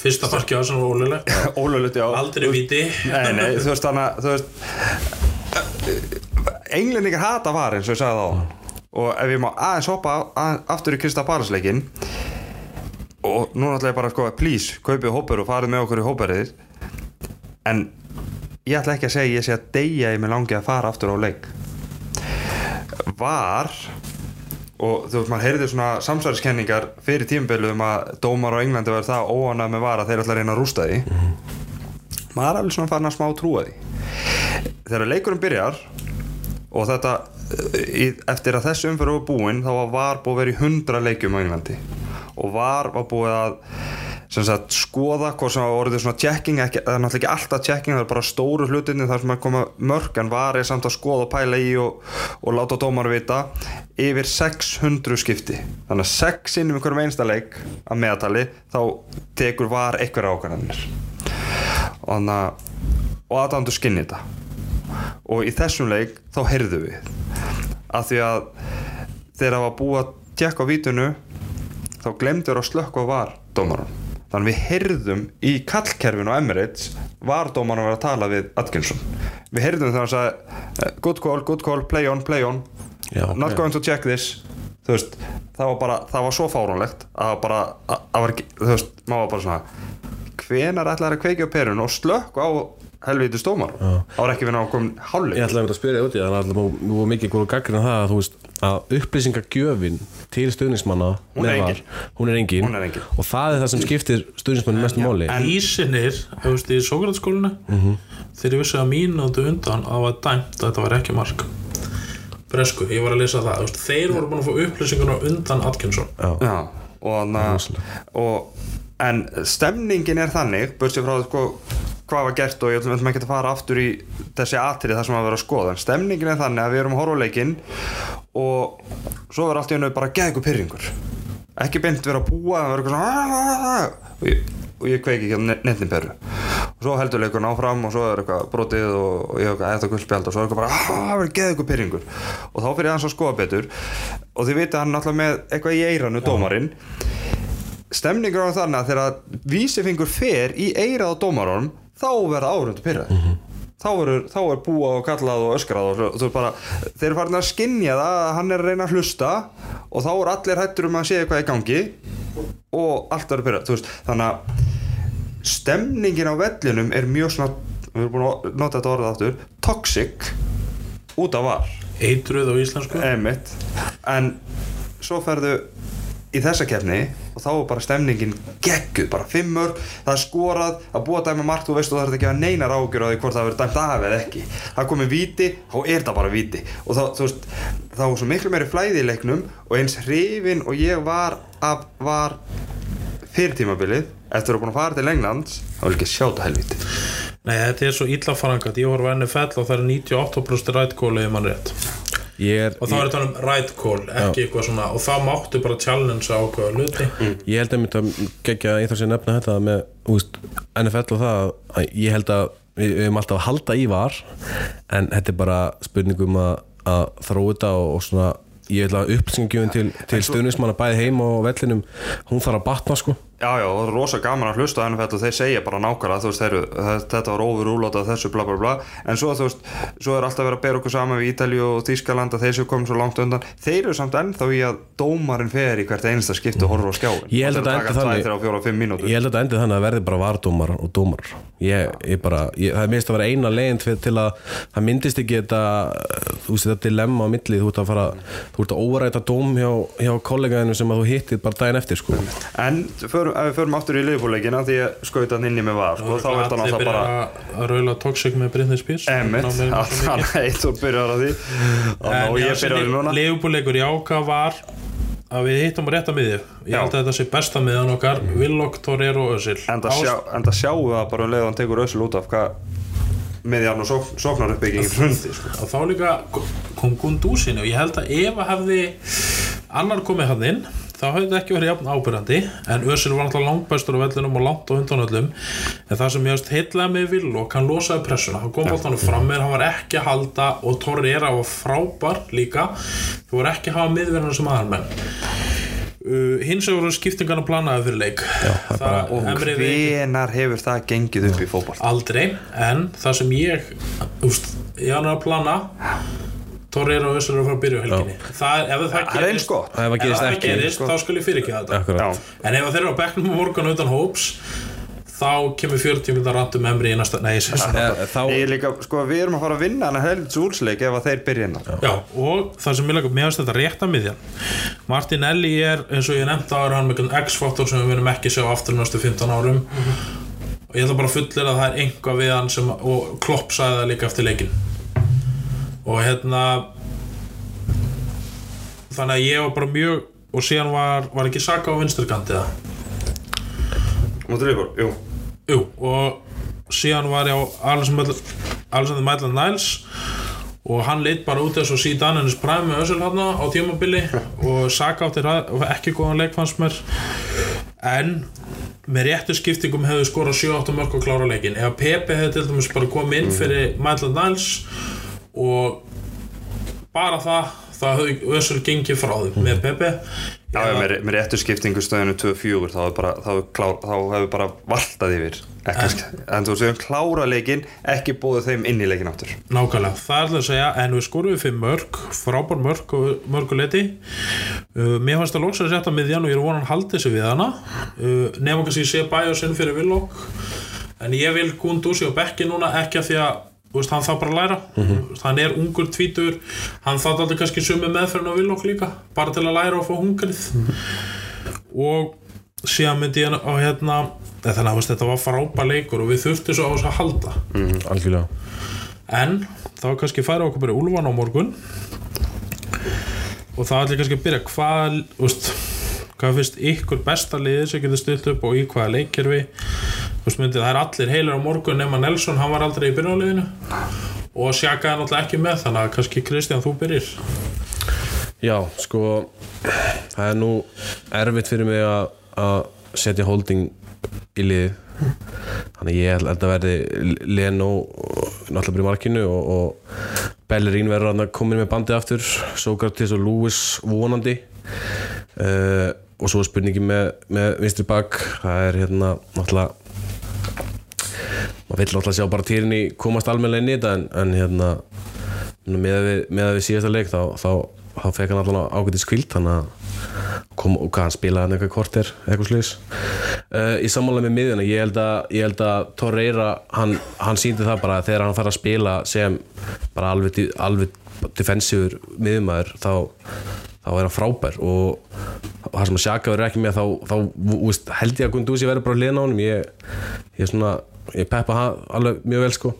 fyrsta marki á þessan var ólulegt ólöflut já. Aldrei víti. Nei, nei, þú veist þannig að þú veist Englendingar hata var eins og ég sagði þá. Og ef ég má aðeins hoppa að, aftur í Krista Palasleikin og nú náttúrulega bara sko please, kaupið hópur og farið með okkur í hóperið en ég ætla ekki að segja ég sé að deyja ég með langi að fara aftur á leik. Var og þú veist, maður heyrði svona samsværiskenningar fyrir tímabili um að dómar á Englandi verður það óanað með var að þeir ætla að reyna að rústa því. Maður er alveg svona farin að smá trúa því. Þegar leikurinn byrjar og þetta í, eftir að þessu umfyrir var búinn þá var var búið í 100 leikjum á Englandi. Og var var búið að sem sagt, skoða hvað sem var orðið svona ekki, það er náttúrulega ekki alltaf checking það er bara stóru hlutinni þar sem að koma mörg en var er samt að skoða og pæla í og, og láta dómar vita. Yfir 600 skipti. Þannig að 6 innum einhverjum einsta leik að meðatali þá tekur var einhverja ákvæðanir og þannig að og aðdandu skinni þetta. Og í þessum leik þá heyrðu við. Af því að þegar það var búið að tjekka á vítunu þá glemdur að slökka var dómaran þannig við heyrðum í kallkerfinu á Emirates var dómaran að vera að tala við Atkinson. Við heyrðum þannig að sagði good call, good call, play on, play on. Já, not ok. going to check this. Veist, það var bara, það var svo fáránlegt að bara, að, að var þú veist, maður var bara svona hvenar ætlar að kveikja á perun og slökk á helvítið stómar var ekki við náttúrulega Ég hálfleik ætlaði að spyrja þig út í það, að það var mikið góð gaggrinn það að þú veist að upplýsingagjöfin til stuðningsmanna Hún er. VAR, hún er engin, Hún er engin. og það er það sem skiptir stuðningsmanni mestu máli. En- Ísinir, þú veist, í Sókratskólinu þegar ég vissi að mínútu undan að það var dæmt að þetta var ekki mark. Bresku, ég var að lesa það veist, þeir voru búin að fá upplýsingarna undan Atkinson. Já, og þannig og, en stemningin er þannig börsið frá sko, hvað var gert og ég ætlum ekki að fara aftur í þessi atrið þar sem að vera að skoða en stemningin er þannig að við erum að horfa á leikinn og svo verður allt í hennu bara ykkur pyrringur ekki beint vera að búa það verður eitthvað svona og ég, og ég kveiki ekki á nettin peru og svo heldur leikurinn áfram og svo er eitthvað brotið og, og ég hef eitthvað eftir guldspjald og svo er eitthvað bara "Ah, það verður geða ykkur pyrringur og þá fyrir ég aðeins að skoða betur. Og þið vita hann náttúrulega með eitthvað í eiranu dómarinn stemningur á þannig að þegar vísifingur fer í eirað á dómarónum þá verða árundu pyrrað þá, verður, þá er búað og kallað og öskrað og þú veist bara, þeir eru farin að skinja það að hann er að reyna að hlusta og þá er allir hættur um að sé eitthvað í gangi og allt verður pyrrað þú veist, þannig að stemningin á vellinum er mjög svona við erum búin að nota þetta orðið aftur toxic út af var. Eitruð á íslensku. Einmitt. en svo ferðu í þessa kefni og þá er bara stemningin gegguð, bara fimmur það er skorað, að búa að dæma margt og það er ekki að neina rákjur á því hvort það verður dæmt af eða ekki. Það komið víti, þá er það bara víti. Og þá, þú veist, þá er svo miklu meiri flæði í leiknum og eins hrifin og ég var, af, var fyrir tímabilið eftir að búin að fara til Englands þá vil ekki sjá þetta helviti Nei, þetta er svo illa farangat Ég voru venni fell og það er 98% right call ef mann rétt er, og þá er þetta um right call, ekki eitthvað svona og þá máttu bara challenge á ákveða hluti. Ég held einmitt að gegja ég þarf sér nefna þetta með úst, NFL og það að ég held að við, erum alltaf að halda í var en þetta er bara spurningum að, að þróa þetta og, og svona ég vil að upplýsingagjöfin til, til stuðnismanna bæði heim og vellinum hún þarf að batna sko Já, já, það er rosa gaman að hlusta NFL og þeir segja bara nákvæmlega, þú veist, þeir, þetta var overrúlót af þessu bla bla bla, en svo, þú veist, svo er alltaf verið að bera okkur saman við Ítalíu og Þískaland að þeir sem komum svo langt undan, þeir eru samt ennþá í að dómarinn fer í hvert einasta skipti og horfur á skjáin. Ég held að þetta endi þannig- 2, 3, 4, 5 mínútur. Ég held að þetta endi þannig að það verði bara vardómar og dómar ég, ég bara, ég, það er mist að vera eina leginn til, til að það myndist ekki þetta þú veist þetta dilemma á milli. Þú ert að fara, þú ert að óræta dóm hjá, hjá að förum, ef við förum aftur í liðbúleikina því ég skauta hann inni með var, sko, þá er allir náttúrulega bara að- að raula toxic með með- að hann eitt og byrjar á því. Og ég byrjar því núna. Leifbúleikur í áka var að við hittum rétt að miðju. Ég held að þetta sé besta miðan okkar Willock, Torero og Özil. En það sjá, það sjáum við það bara um leið og hann tekur össul út af hvað miðjarn og sók, sóknar uppbyggingin hrundi sko. þá líka kom Gundúsin og ég held að ef að hefði annar komið hann inn þá hefði þetta ekki verið jafn ábyrjandi en Özil var náttúrulega langbæstur á vellinum og langt á undan öllum. En það sem ég hefst heitlega með Willock hann losaði pressuna, hann kom bóttanum fram með hann var ekki að halda og Torreira var frábær líka. Þú var ekki að hafa miðverðina sem aðalmenn. Uh, hins vegar voru skiptingarna planaði fyrir leik. Það, Og Emre Vik- hvenar hefur það gengið upp í fótball? aldrei en það sem ég úst, ég hann er að plana Torreira og Össur er að fara að byrja á helginni. Það, er- ef það Það er eins gott. Ef það gerist ef það ekki, gerist, þá skal ég fyrir ekki þetta. Akkurat. Já, en ef þeir eru á bekknum á morgun utan hóps þá kemur 40 minnar randum emri í næsta nei, ég sé svona Eh, þá, Ég líka, sko, við erum að fara að vinna hann að helvits úlsleik ef að þeir byrja hérna Já, og það sem ég lega meðast þetta rétta miðjan. Martinelli er, eins og ég nefndi ára hann með einhvern X-faktor sem við verðum ekki að sjá aftur næstu 15 árum. Og ég ætla bara að fullir að það er einhvað við hann sem, og Klopp sagði það líka eftir leikin og hérna þannig að ég var bara mjög og síðan var, var ekki Saka á vinstrikantið það Mútur Lífur, jú. Jú, og síðan var ég á Alexander Maitland Niles og hann leitt bara út þess og síðan hennis præmi Össul hann á tímabili [LAUGHS] og Saka átti ekki góðan leik fannst mér. En með réttu skiptingum hefðu skorað 7-8 mörg og klára leikin ef Pepe hefði til dæmis bara komið inn fyrir Maitland Niles og bara það það hefði Össul gengið frá þeim með Pepe. Já, já, með, með réttu skiptingu stöðinu 2-4 þá hefur bara, bara valtað yfir ekki, en þú séum klára leikin ekki búið þeim inn í leikin áttur Nákvæmlega, það er alltaf að segja en við skorum við fyrir mörg, frábær mörg og mörguleiti uh, mér fannst það loks að setja miðjan og ég er vonan að halda þessu við hana. Uh, nefnum kannski ég sé bæja sinn fyrir Villok en ég vil Gundúsi og Bekki núna ekki að því að veist, hann þarf bara að læra. Mm hann er ungur tvítur hann þarf alltaf kannski sumi meðferðin á Villok líka bara til að læra og fá hungrið. Og síðan myndi ég á hérna þannig að veist, þetta var frábær leikur og við þurftum svo á þess að halda. Algjörlega. En þá kannski færa okkur bara í Úlfan á morgun. Og ætlum ég kannski að byrja hvað, úst, hvað finnst ykkur besta liðið sem getur stilt upp og í hvaða leikkerfi? Úst, myndi, það er allir heilir á morgun nema Nelson, hann var aldrei í byrjunarliðinu. Og Sjaka er náttúrulega ekki með þannig að kannski Kristján þú byrjir. Já, sko það er nú erfitt fyrir mig að, setja holding í lið þannig ég held að verði Leno náttúrulega bara í markinu og, og Bellerín verður að koma með bandið aftur Sókratis og Lewis vonandi. Uh, og svo spurningi með, með vinstri bak það er hérna náttúrulega maður vill náttúrulega sjá bara týrinni komast almennilega inn í þetta en, en hérna með að við, með að við síðasta leik þá, þá, þá fekk hann alltaf ágætis kvilt þannig að kom og hann spilaði hann eitthvað korter eitthvað sluðis uh, í sammála með miðjuna ég held að, að Torreira hann, hann síndi það bara að þegar hann fær að spila sem bara alveg, alveg defensífur miðjumæður þá, þá er hann frábær. Og það sem að Sjaka verður ekki með þá, þá veist, held ég að Gunduzi verður bara hliðin á honum. Ég, ég er svona ég peppa alveg mjög vel sko.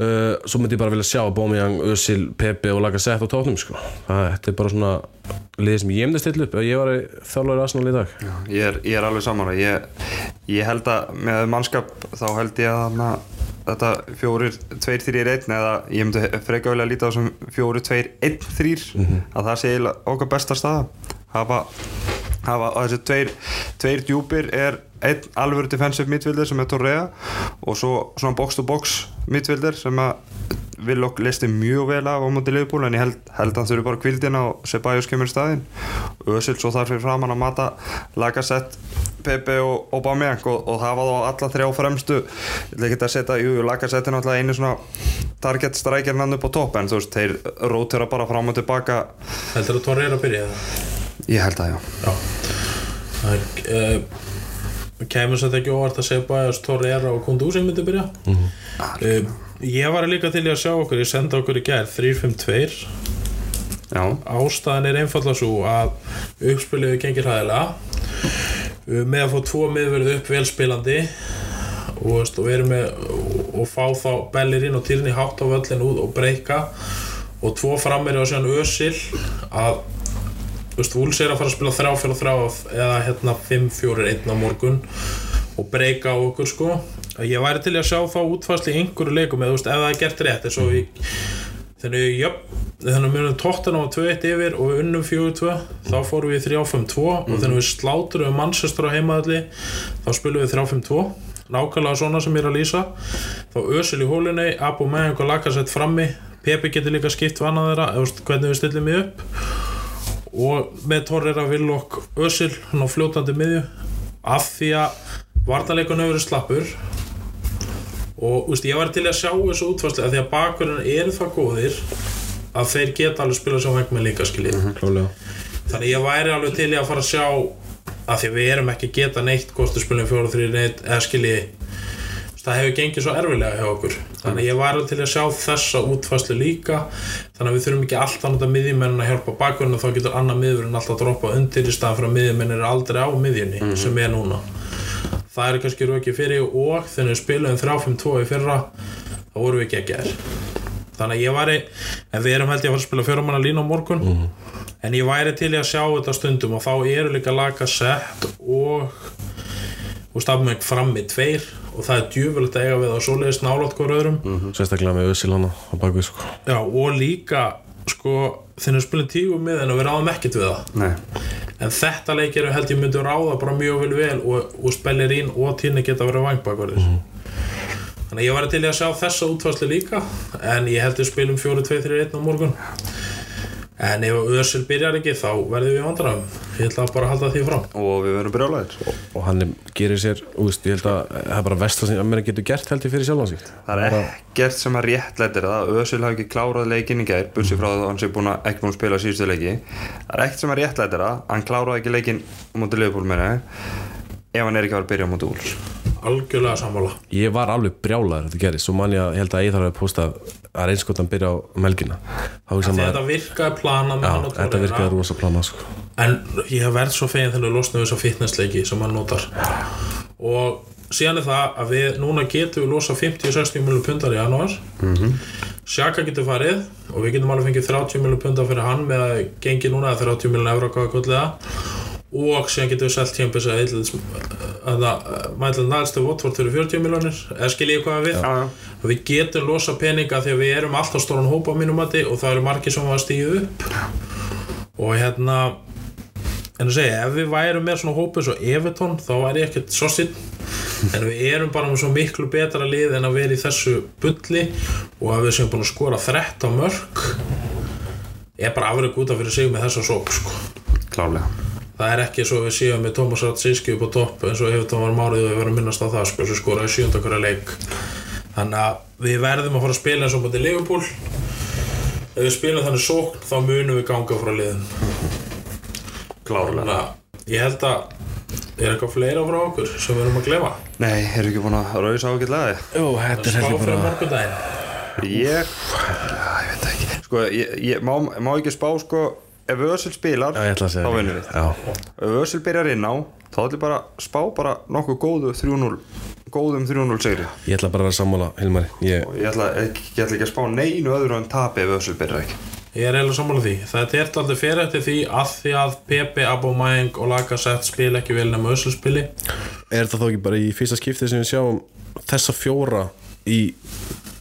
Uh, svo myndi ég bara vilja sjá Bómiang, Özil, Pepe og Lacazette á tóknum sko. Það er bara svona liðið sem ég myndi að stilla upp ég var þjálfur Arsenal í dag. Ég er, ég er alveg saman ég, ég held að með mannskap þá held ég að hana, þetta fjórir, tveir, þrýr, einn eða ég myndi freka vel að líta á sem fjórir, tveir, einn, þrýr að það sé okkar besta staða. Hafa, hafa þessi tveir, tveir djúpir er einn alvöru defensive midfielder sem er Torrea og svo svona box to box midfielder sem að Villok listi mjög vel af á móti liðbúl en ég held, held að hann þurfi bara kvildina og Sebajos kemur í staðinn. Ösil svo þarf fyrir framann að mata Lacazette, Pepe og Aubameyang og, og það var þá alla þrjá fremstu. Ég ætla ekki að setja, jú, jú, Lacazette er náttúrulega einu svona target strikerinn hann upp á topp en þú veist, þeir rótera bara fram og tilbaka. Heldur að Torreira byrja það ég held að já. Já. Það uh, kemur sér ekki óvart að segja bara að Torreira og Kundúsi myndi byrja. Uh, Ég var líka til að sjá okkur ég senda okkur í gær 3-5-2 já, ástæðan er einfallega svo að uppspiliðu gengir hæðilega uh, með að fá tvo miðverði upp velspilandi og, veist, og, vera með, og, fá þá Bellerín og Tyrni hátt á völlin út og breyka og tvo frammeiri og síðan Ösil að þú veist, Vúls er að fara að spila þrjá fyrir þrjá eða hérna 5-4-1 á morgun og breyka á okkur sko. Ég væri til að sjá þá útfæsli í einhverju leikum eða þú veist, ef það er gert rétt eins og við þannig, jöp, þannig að munum tóttan á 2-1 yfir og við unnum 4-2 þá fórum við í 3-5-2 og þannig við sláturum Manchester á heimaðalli þá spilum við 3-5-2 nákvæmlega svona sem ég er að lýsa. Þá Ösil í hólunni, Abu Meyang og Lacazette frammi. Pepe getur líka skipt vannað þeirra, eða hvernig við stillum mig upp og með Torreira Villok Ösil hann á fljótandi miðju. Af því að varnarleikun hefur verið slappur. Og úst, ég var til að sjá þessu útfærslega af því að bakverðin eru það góðir að þeir geta alveg spila sem vegg með líka skiljið klálega þannig ég væri alveg til að fara að sjá af því að við erum ekki að geta neitt hvort við spilum 4-3 neitt eða skilji það hefur gengið svo erfilega hjá okkur. Þannig að ég var til að sjá þessa útfæslu líka. Þannig að við þurfum ekki alltaf að nota miðjumennin að hjálpa bakverðin og þá getur annar miðjumenninn alltaf að droppa undir í staðan fyrir að miðjumennin er aldrei á miðjunni sem er núna. Það er kannski rökið fyrir og þegar við spilum 3-5-2 í fyrra þá vorum við ekki að gera þannig að ég væri en við erum held ég að fara að spila fjóramanna lína á morgun en ég væri til í að sjá þetta stundum og þá eru líka laga sett og og stafum ekki fram í tveir og það er djúfulegt að eiga við að svoleiðist nálátt hver öðrum. Sérstaklega með Össil hana á bakvið sko. Já, og líka sko þegar við spilum tíu með en við ráðum ekkert við það. Nei, en þetta leikir held ég myndi ráða bara mjög vel vel og, og spellir ín og tíni geta verið vangbakverðir þannig að ég var til í að sjá þessa útfærslu líka en ég held við spilum 4-2-3-1 á morgun en ef Össil byrjar ekki þá verðum við vandræðum. Ég ætla bara að halda því fram og við verðum brjálæðir. Og hann er, gerir sér úst, ég held að það er bara vest að mér getur gert held ég fyrir sjálfan sig. Það er ekkert sem að réttlættir það Ösul hafi ekki klárað leikin í gær bursi frá það að hann sé búin að, ekki búin að spila síðustu leiki. Það er ekkert sem að réttlættir það Hann kláraði ekki leikin mútið Algjörlega sammála. Ég var alveg brjálaður þetta gerist svo man ég að held að ég þarf að posta að reynskotan byrja á melgina þetta virkaði plana já, þetta virkaði rosa plana sko. en ég hef verið svo fegin þegar við losnum þess að fitnessleiki sem hann notar. Og síðan er það að við núna getum við losa 50-60 miljonar pundar í januar mm Sjaka getur farið og við getum alveg fengið 30 miljonar pundar fyrir hann með að gengi núna eða 30 miljonar euro hvað kvöldlega og síðan getum við selt tímpis að mætla næðstu Watford fyrir 40 miljonir eða skil ég hvað við? Já, og við getum losa peninga því að við erum alltaf stóran hópa á mínum mati og það eru margir sem var að stíða upp. Og hérna en að segja, ef við værum með svona hópu svo Evertón, þá væri ég ekkert svo sinn en við erum bara með svo miklu betra lið en að vera í þessu bulli. Og að við séum búin að skora 13 mörg er bara afreg út af fyrir sig með þessa sók sko. Klálega það er ekki svo að við séum með Tómas Ratsiski upp á topp eins og Evertón var márið og við verðum að minnast á það sko, sem skoraði sjönda hverja leik. Þannig að við verðum að fara að spila eins og mútið Liverpool. Ef við spilum þannig sókn þá munum við ganga frá liðin Klárlega. Ég held að er eitthvað fleira frá okkur sem við erum að glefa Nei, eru ekki búin að rauðsa ágætlega Jú, þetta er Spá heldur fyrir bara Ég, já, ég veit ekki. Sko, ég, ég má, má ekki spá sko Ef Ösul spilar, ég þá það. vinnum við. Já, Ef Ösul byrjar inn á, þá ætlum ég bara að spá bara nokkuð góðu 3-0 Góðum 3-0 segri ég ætla bara að vera sammála Hilmari. Ég, Og ég ætla, ekki, ég ætla ekki að spá neinu öðru en tapi ef Ösul byrjar ekki. Ég er eiginlega sammála því. Þetta er alltaf fyrir eftir því að því að Pepe, Aubameyang og Lacazette spila ekki vel nema össu spili. Er þetta þá ekki bara í fyrsta skipti sem við sjáum þessa fjóra í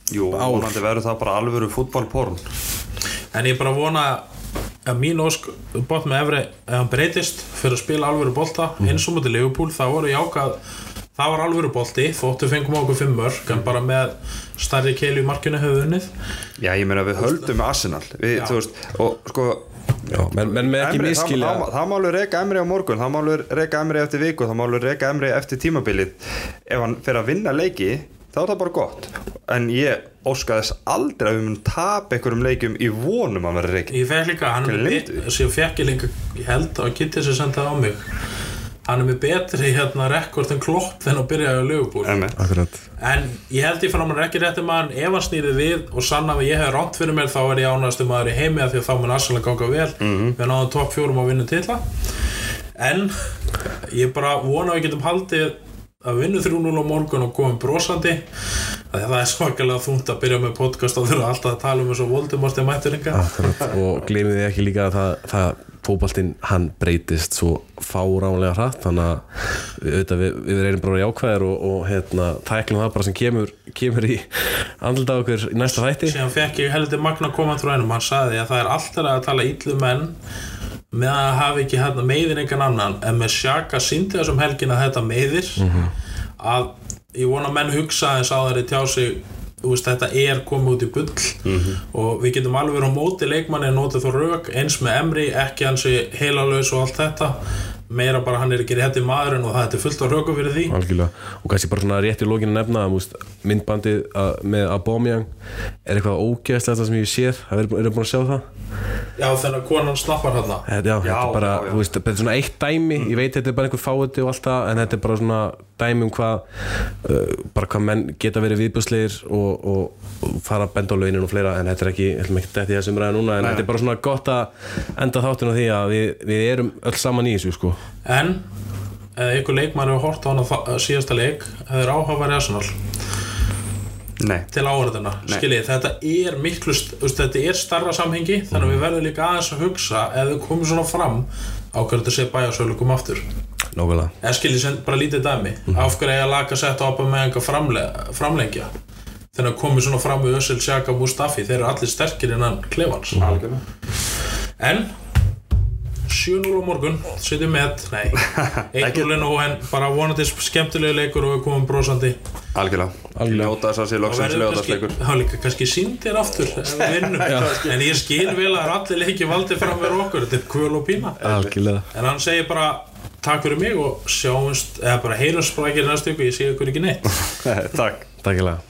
Jú, Ár. vonandi verður það bara alvöru fútbolporn En ég bara vona að mín ósk bótt með efri ef hann breytist fyrir að spila alvöru bolta eins og mútið Liverpool það voru jákað það var alvöru bolti þóttu fengum okkur fimm mörg en bara með stærri keilu í markinu hefur unnið. Já, ég meina við höldum með Arsenal. Við, veist, og sko Já, menn, menn með ekki Emri, það, miskilja það, það má alveg reyka Emri á morgun það má alveg reyka Emri eftir viku það má alveg reyka Emri eftir tímabilið. Ef hann fer að vinna leiki þá er það bara gott. En ég óska þess aldrei að við munum tapa einhverjum leikjum í vonum að vera reyki Ég fekk líka, hann er með ég fekk ég líka, ég held að Kitty sem senda það á mig. Hann er með betri hérna rekord en klopp þegar hann byrjaði á Akkurat. En ég held ég fram hann er ekki rétti maður ef hann snýrið við og sann að ég hef ránt fyrir mér þá er ég ánægstu maður í heimi af því að þá mun Arsenal ganga vel. Við náðum topp fjórum að vinna titla en ég bara vona að við getum haldið að vinna 3-0 á morgun og komum brosandi. Það er svakalega þungt að byrja með podcast og þurfa alltaf að tala um þessu Voldemort er mætturinga og glemið þið ekki líka að það, það fótboltinn hann breytist svo fáránlega hratt þannig að við, við, við reynum bara jákvæðir og, og hérna, tæklum það bara sem kemur, kemur í andlita okkur í næsta þætti. Síðan fekk ég heldur Magna koma frá hennum hann sagði að það er alltaf að tala illu menn með að hafa ekki hérna meiðir engan annan. En með sjaka síndi þessum helgin að þetta meiðir að ég vona að menn hugsa eins á þeirri tjá sig þú veist, þetta er komið út í bull. Og við getum alveg verið á móti leikmanni en notið þó rauk eins með Emri, ekki hansi heilalös og allt þetta meira bara hann er ekki rétti maðurinn og það er fullt af röku fyrir því. Algjörlega. Og kannski bara svona rétt í lókinu að nefna múst, myndbandið að, með Aubameyang er eitthvað ógeðslega sem ég séð. Það eru er búin að sjá það? Já, þannig að konan snappar hann þetta, já, þetta er bara, já, já. þú veist, þetta er svona eitt dæmi. Ég veit þetta er bara einhver fáiði og allt það en þetta er bara svona dæmi um hvað uh, bara hvað menn geta verið viðbjörslegir og, og, og fara að benda á launin og fleira en þetta er ekki, ég ætlum ekki þetta í þessum ræða núna en þetta er bara svona gott að enda þáttinu á því að við, við erum öll saman í þessu sko. En eða ykkur leikmar hefur hort á hann að síðasta leik það er áhafari Arsenal. Nei, til áhverðina skiljið, þetta er miklu þetta er starra samhengi þannig að við verðum líka aðeins að hugsa ef við komum svona fram á hverju þetta sé bæjarsölu kom aftur Nógulega eða skiljið sem bara lítið dæmi. Af hverju eiga lag að setja upp með framle framlengja? Þannig að komið svona fram við Össil, Sjaka, Mustafi þeir eru allir sterkir innan klefans. Algjörlega. En 7-0 á morgun setjum með, nei 1-0 er nú en bara vonandi skemmtilegu leikur og við komum brosandi. Algjörlega. Ljóta þess að sé loksins ljótasleikur kannski, þá líka kannski síndir aftur ef við vinnum, [LAUGHS] en ég skil vel að allir leiki valdi fram með okkur, þetta er kvöl og pína. Algjörlega. En hann segir bara takk fyrir mig og sjáumst eða bara ekki í næstu ykkur, ég sé ykkur ekki neitt Takk. Takk ég lega